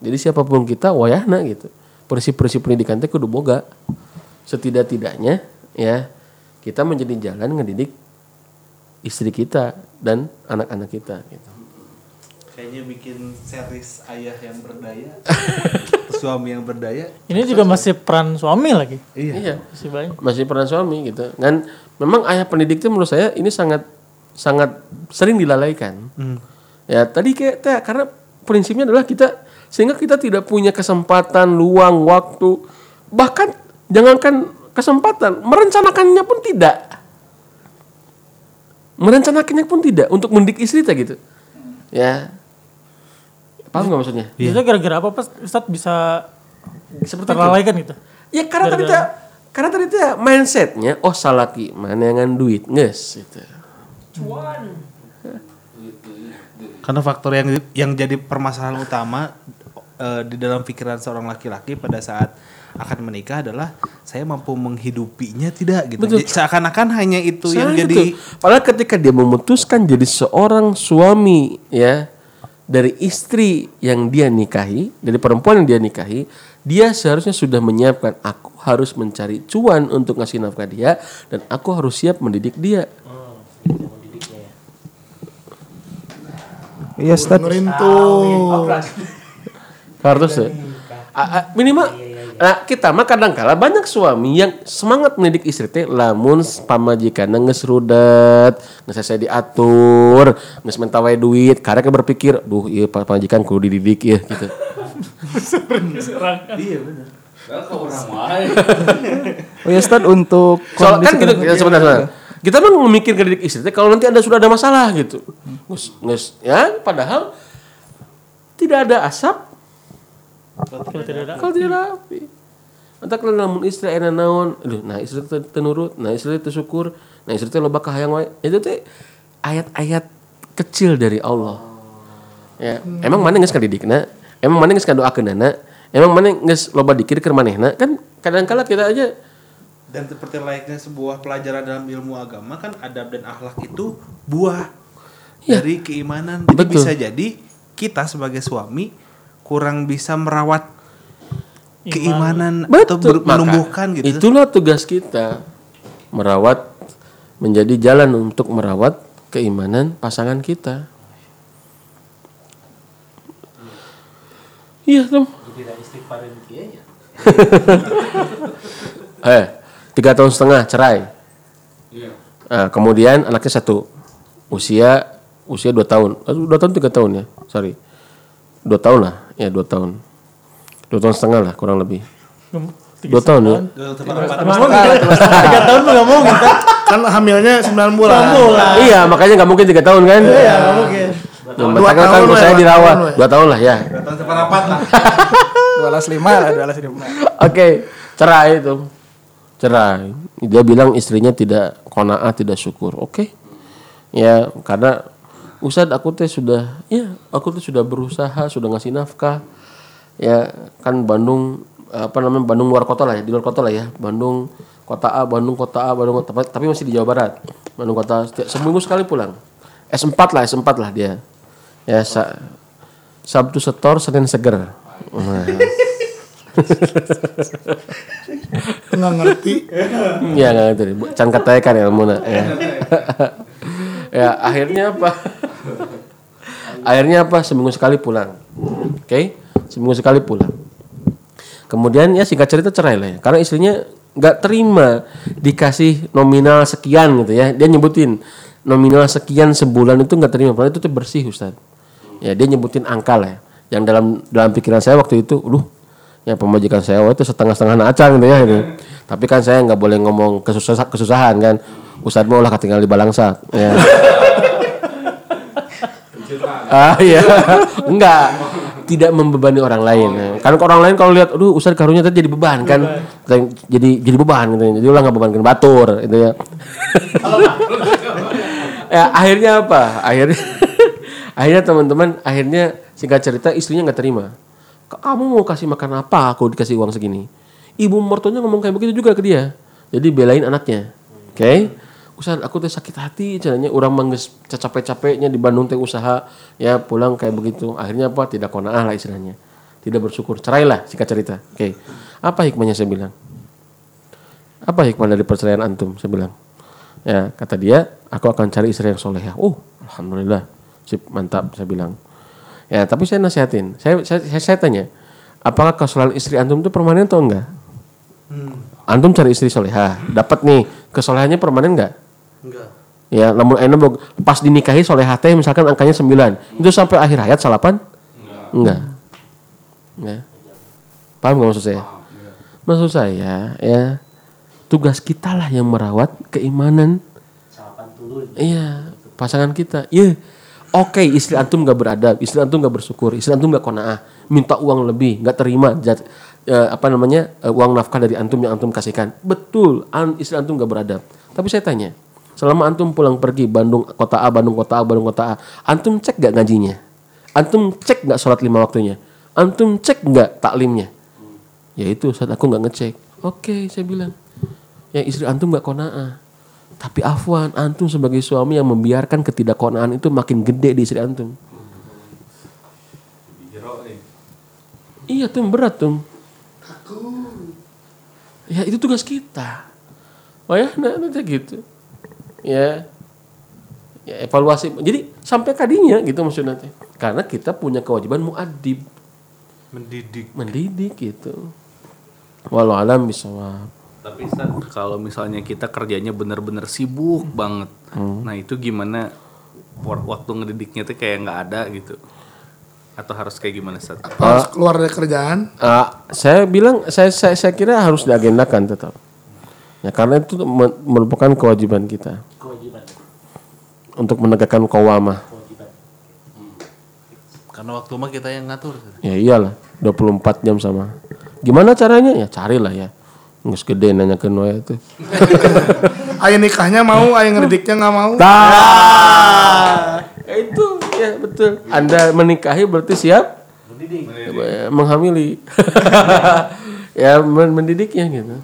Jadi siapa pun kita wayahna gitu. Prinsip-prinsip pendidikan teh kudu boga. Setidak-tidaknya ya kita menjadi jalan ngedidik istri kita dan anak-anak kita gitu. Kayaknya bikin series ayah yang berdaya, suami yang berdaya. ini juga masih peran suami lagi Iya. masih banyak Masih peran suami gitu. Dan memang ayah pendidik itu menurut saya ini sangat sangat sering dilalaikan. Ya tadi kayak teh karena prinsipnya adalah kita sehingga kita tidak punya kesempatan, luang, waktu, bahkan jangankan kesempatan, merencanakannya pun tidak. Merencanakannya pun tidak untuk mendidik istri teh gitu. Ya. Paham nggak maksudnya? itu gara-gara apa pas Ustaz bisa Seperti itu. terlalaikan gitu Ya karena tadi Gara-gara- teh Karena tadi itu ya mindsetnya, oh salaki mana yang duit nges gitu. Karena faktor yang yang jadi permasalahan utama eh, di dalam pikiran seorang laki-laki pada saat akan menikah adalah saya mampu menghidupinya tidak gitu. Betul. Jadi Seakan-akan hanya itu yang Soalnya jadi. Padahal ketika dia memutuskan jadi seorang suami ya dari istri yang dia nikahi, dari perempuan yang dia nikahi, dia seharusnya sudah menyiapkan aku harus mencari cuan untuk ngasih nafkah dia dan aku harus siap mendidik dia. Iya, Ustaz. Ngerintuh. Harus ya. A- a- minimal nah, kita mah kadang kala banyak suami yang semangat mendidik istri teh lamun pamajikan geus rudet, geus saya diatur, geus minta wae duit, karena ke berpikir, duh ieu pamajikan kudu dididik ya gitu. Orang mah Oh ya Ustaz untuk Soal kan gitu, ya, sebentar, sebentar. Kita mah memikir ke didik istri teh kalau nanti Anda sudah ada masalah gitu. Nges, nges, ya padahal tidak ada asap Kalau tidak ada. kalau tidak ada api. Entah kalau namun istri enak naon, aduh, nah istri teu teu nurut, nah istri teu syukur, nah istri teh loba kahayang wae. Itu teh ayat-ayat kecil dari Allah. Ya, emang mana geus kadidikna? Emang mana geus kadoakeunana? Emang mana geus loba dikir keur manehna? Kan kadang-kala kita aja dan seperti layaknya sebuah pelajaran dalam ilmu agama kan adab dan akhlak itu buah dari keimanan. Jadi Betul. bisa jadi kita sebagai suami kurang bisa merawat keimanan atau ber- Maka, menumbuhkan gitu. Itulah tugas kita merawat menjadi jalan untuk merawat keimanan pasangan kita. Iya, Tom. eh, tiga tahun setengah cerai. Nah, kemudian anaknya satu, usia usia dua tahun, Eh, dua tahun tiga tahun ya, sorry, dua tahun lah, ya dua tahun, dua tahun setengah lah kurang lebih, dua tahun ya. Tiga tahun nggak mungkin. kan? Kan hamilnya 9 bulan. Iya, makanya nggak mungkin tiga tahun kan? Iya, nggak mungkin. Dua kan tahun lah, saya dua dirawat dua tahun lah ya. Tahun seperempat lah. Dua alas lima lah, dua alas lima. Oke, cerai itu. Cerai. Dia bilang istrinya tidak kona'ah, tidak syukur. Oke. Ya, karena Ustadz aku teh sudah ya, aku teh sudah berusaha, sudah ngasih nafkah. Ya, kan Bandung apa namanya Bandung luar kota lah ya, di luar kota lah ya. Bandung kota A, Bandung kota A, Bandung kota tapi masih di Jawa Barat. Bandung kota setiap seminggu sekali pulang. S4 lah, S4 lah dia. Ya, sa- Sabtu setor, Senin seger. Nah. Nggak ngerti. Iya nggak ngerti. Can katanya kan ilmu ya. ya akhirnya apa? akhirnya apa? Seminggu sekali pulang. Oke, seminggu sekali pulang. Kemudian ya singkat cerita cerai lah ya. Karena istrinya nggak terima dikasih nominal sekian gitu ya. Dia nyebutin nominal sekian sebulan itu nggak terima. Padahal itu tuh bersih Ustaz. Ya dia nyebutin angka lah ya. Yang dalam dalam pikiran saya waktu itu, duh ya pemajikan saya waktu itu setengah-setengah nacang gitu ya gitu. Tapi kan saya nggak boleh ngomong kesusahan, kesusahan kan. Ustadz mau lah ketinggalan di Balangsa. Ya. ah iya. Enggak. Tidak membebani orang lain. Kan orang lain kalau lihat, aduh Ustadz karunya tadi jadi beban kan. Jadi jadi beban gitu. Jadi ulah nggak bebankan batur gitu ya. ya akhirnya apa? Akhirnya akhirnya teman-teman akhirnya singkat cerita istrinya nggak terima kamu mau kasih makan apa aku dikasih uang segini ibu mertuanya ngomong kayak begitu juga ke dia jadi belain anaknya oke Ustaz aku teh sakit hati caranya orang mangges capek-capeknya di Bandung teh usaha. Ya pulang kayak begitu. Akhirnya apa? Tidak kona'ah lah istilahnya. Tidak bersyukur. Cerailah singkat cerita. Oke. Apa hikmahnya saya bilang? Apa hikmah dari perceraian antum saya bilang? Ya kata dia aku akan cari istri yang solehah. Oh alhamdulillah. Sip mantap saya bilang. Ya tapi saya nasihatin. Saya saya, saya, saya tanya apakah kesalahan istri antum itu permanen atau enggak? Antum cari istri solehah. Dapat nih. Kesolehannya permanen enggak Enggak. ya namun enak pas dinikahi solehah teh misalkan angkanya 9 itu sampai akhir hayat salapan? Enggak. Enggak. Paham nggak maksud saya? Maksud saya ya tugas kita lah yang merawat keimanan iya pasangan kita. Iya. Oke istri antum nggak beradab istri antum nggak bersyukur istri antum nggak kona'ah minta uang lebih nggak terima jat- eh, apa namanya eh, uang nafkah dari antum yang antum kasihkan. Betul, an, istri antum gak beradab. Tapi saya tanya, selama antum pulang pergi Bandung kota A, Bandung kota A, Bandung kota A, antum cek gak ngajinya? Antum cek gak sholat lima waktunya? Antum cek gak taklimnya? Ya itu saat aku nggak ngecek. Oke, saya bilang. Ya istri antum nggak kona'ah. Tapi afwan, antum sebagai suami yang membiarkan ketidakkonaan itu makin gede di istri antum. Iya tuh berat tuh. Ya itu tugas kita. Oh ya, nah, nanti gitu. Ya, ya evaluasi. Jadi sampai kadinya gitu maksudnya. teh. Karena kita punya kewajiban muadib, Mendidik. mendidik gitu. Walau alam bisawab. Tapi Ustaz, kalau misalnya kita kerjanya benar-benar sibuk banget, nah itu gimana wa- waktu ngedidiknya tuh kayak nggak ada gitu? Atau harus kayak gimana Ustaz? Harus keluar dari kerjaan. Ah, saya bilang saya, saya saya kira harus diagendakan tetap. Ya karena itu me- merupakan kewajiban kita. Untuk menegakkan kawamah. Karena waktu mah kita yang ngatur. Ya iyalah, 24 jam sama. Gimana caranya? Ya carilah ya. Nggak gede nanya ke Noya itu. Ayah nikahnya mau, ayah ngedidiknya nggak mau. Ya itu, ya betul. Anda menikahi berarti siap Ya, menghamili. ya men- mendidiknya gitu.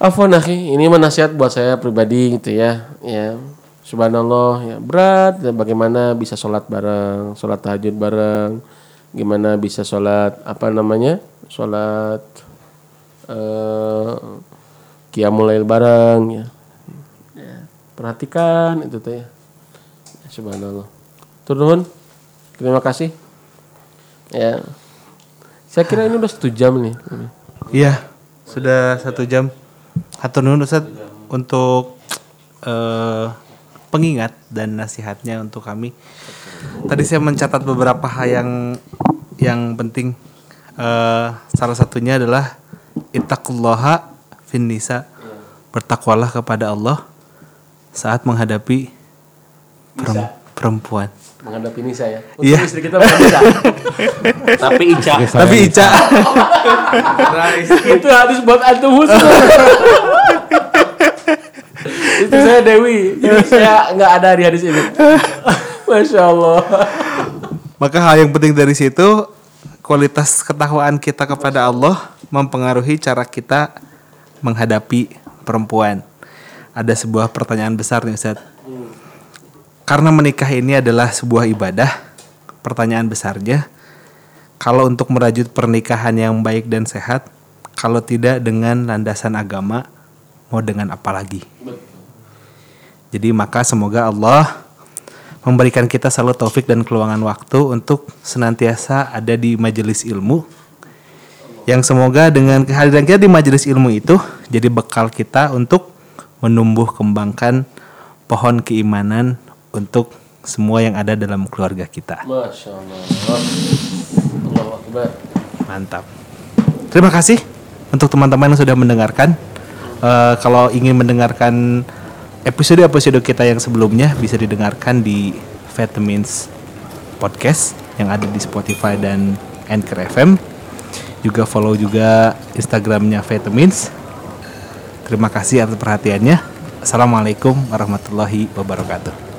Afwan akhi, ini mah nasihat buat saya pribadi gitu ya. Ya. Subhanallah ya berat ya, bagaimana bisa sholat bareng, sholat tahajud bareng, gimana bisa sholat apa namanya? Sholat eh qiyamul lail bareng ya. Ya, Perhatikan itu teh ya. Ya, Subhanallah. Turun. Terima kasih. Ya. Saya kira ini udah satu jam nih. Iya, sudah satu jam. Hatur nuhun Ustaz untuk eh, pengingat dan nasihatnya untuk kami. Tadi saya mencatat beberapa hal yang yang penting. Eh, salah satunya adalah ittaqullaha fin nisa. Bertakwalah kepada Allah saat menghadapi perem- perempuan. Menghadapi ini saya. Untuk Iya. istri kita bisa. Tapi Ica, Tapi Ica itu hadis buat antum muslim. itu saya Dewi. Jadi saya nggak ada di hadis ini. Masya Allah. Maka hal yang penting dari situ kualitas ketakwaan kita kepada Allah mempengaruhi cara kita menghadapi perempuan. Ada sebuah pertanyaan besar nih Ustaz. Karena menikah ini adalah sebuah ibadah, pertanyaan besarnya kalau untuk merajut pernikahan yang baik dan sehat, kalau tidak dengan landasan agama, mau dengan apa lagi? Jadi maka semoga Allah memberikan kita selalu taufik dan keluangan waktu untuk senantiasa ada di majelis ilmu yang semoga dengan kehadiran kita di majelis ilmu itu jadi bekal kita untuk menumbuh kembangkan pohon keimanan untuk semua yang ada dalam keluarga kita. Masya Allah. Akbar. Mantap. Terima kasih untuk teman-teman yang sudah mendengarkan. Eh, kalau ingin mendengarkan episode-episode kita yang sebelumnya bisa didengarkan di Vitamins Podcast yang ada di Spotify dan Anchor FM. Juga follow juga Instagramnya Vitamins. Terima kasih atas perhatiannya. Assalamualaikum warahmatullahi wabarakatuh.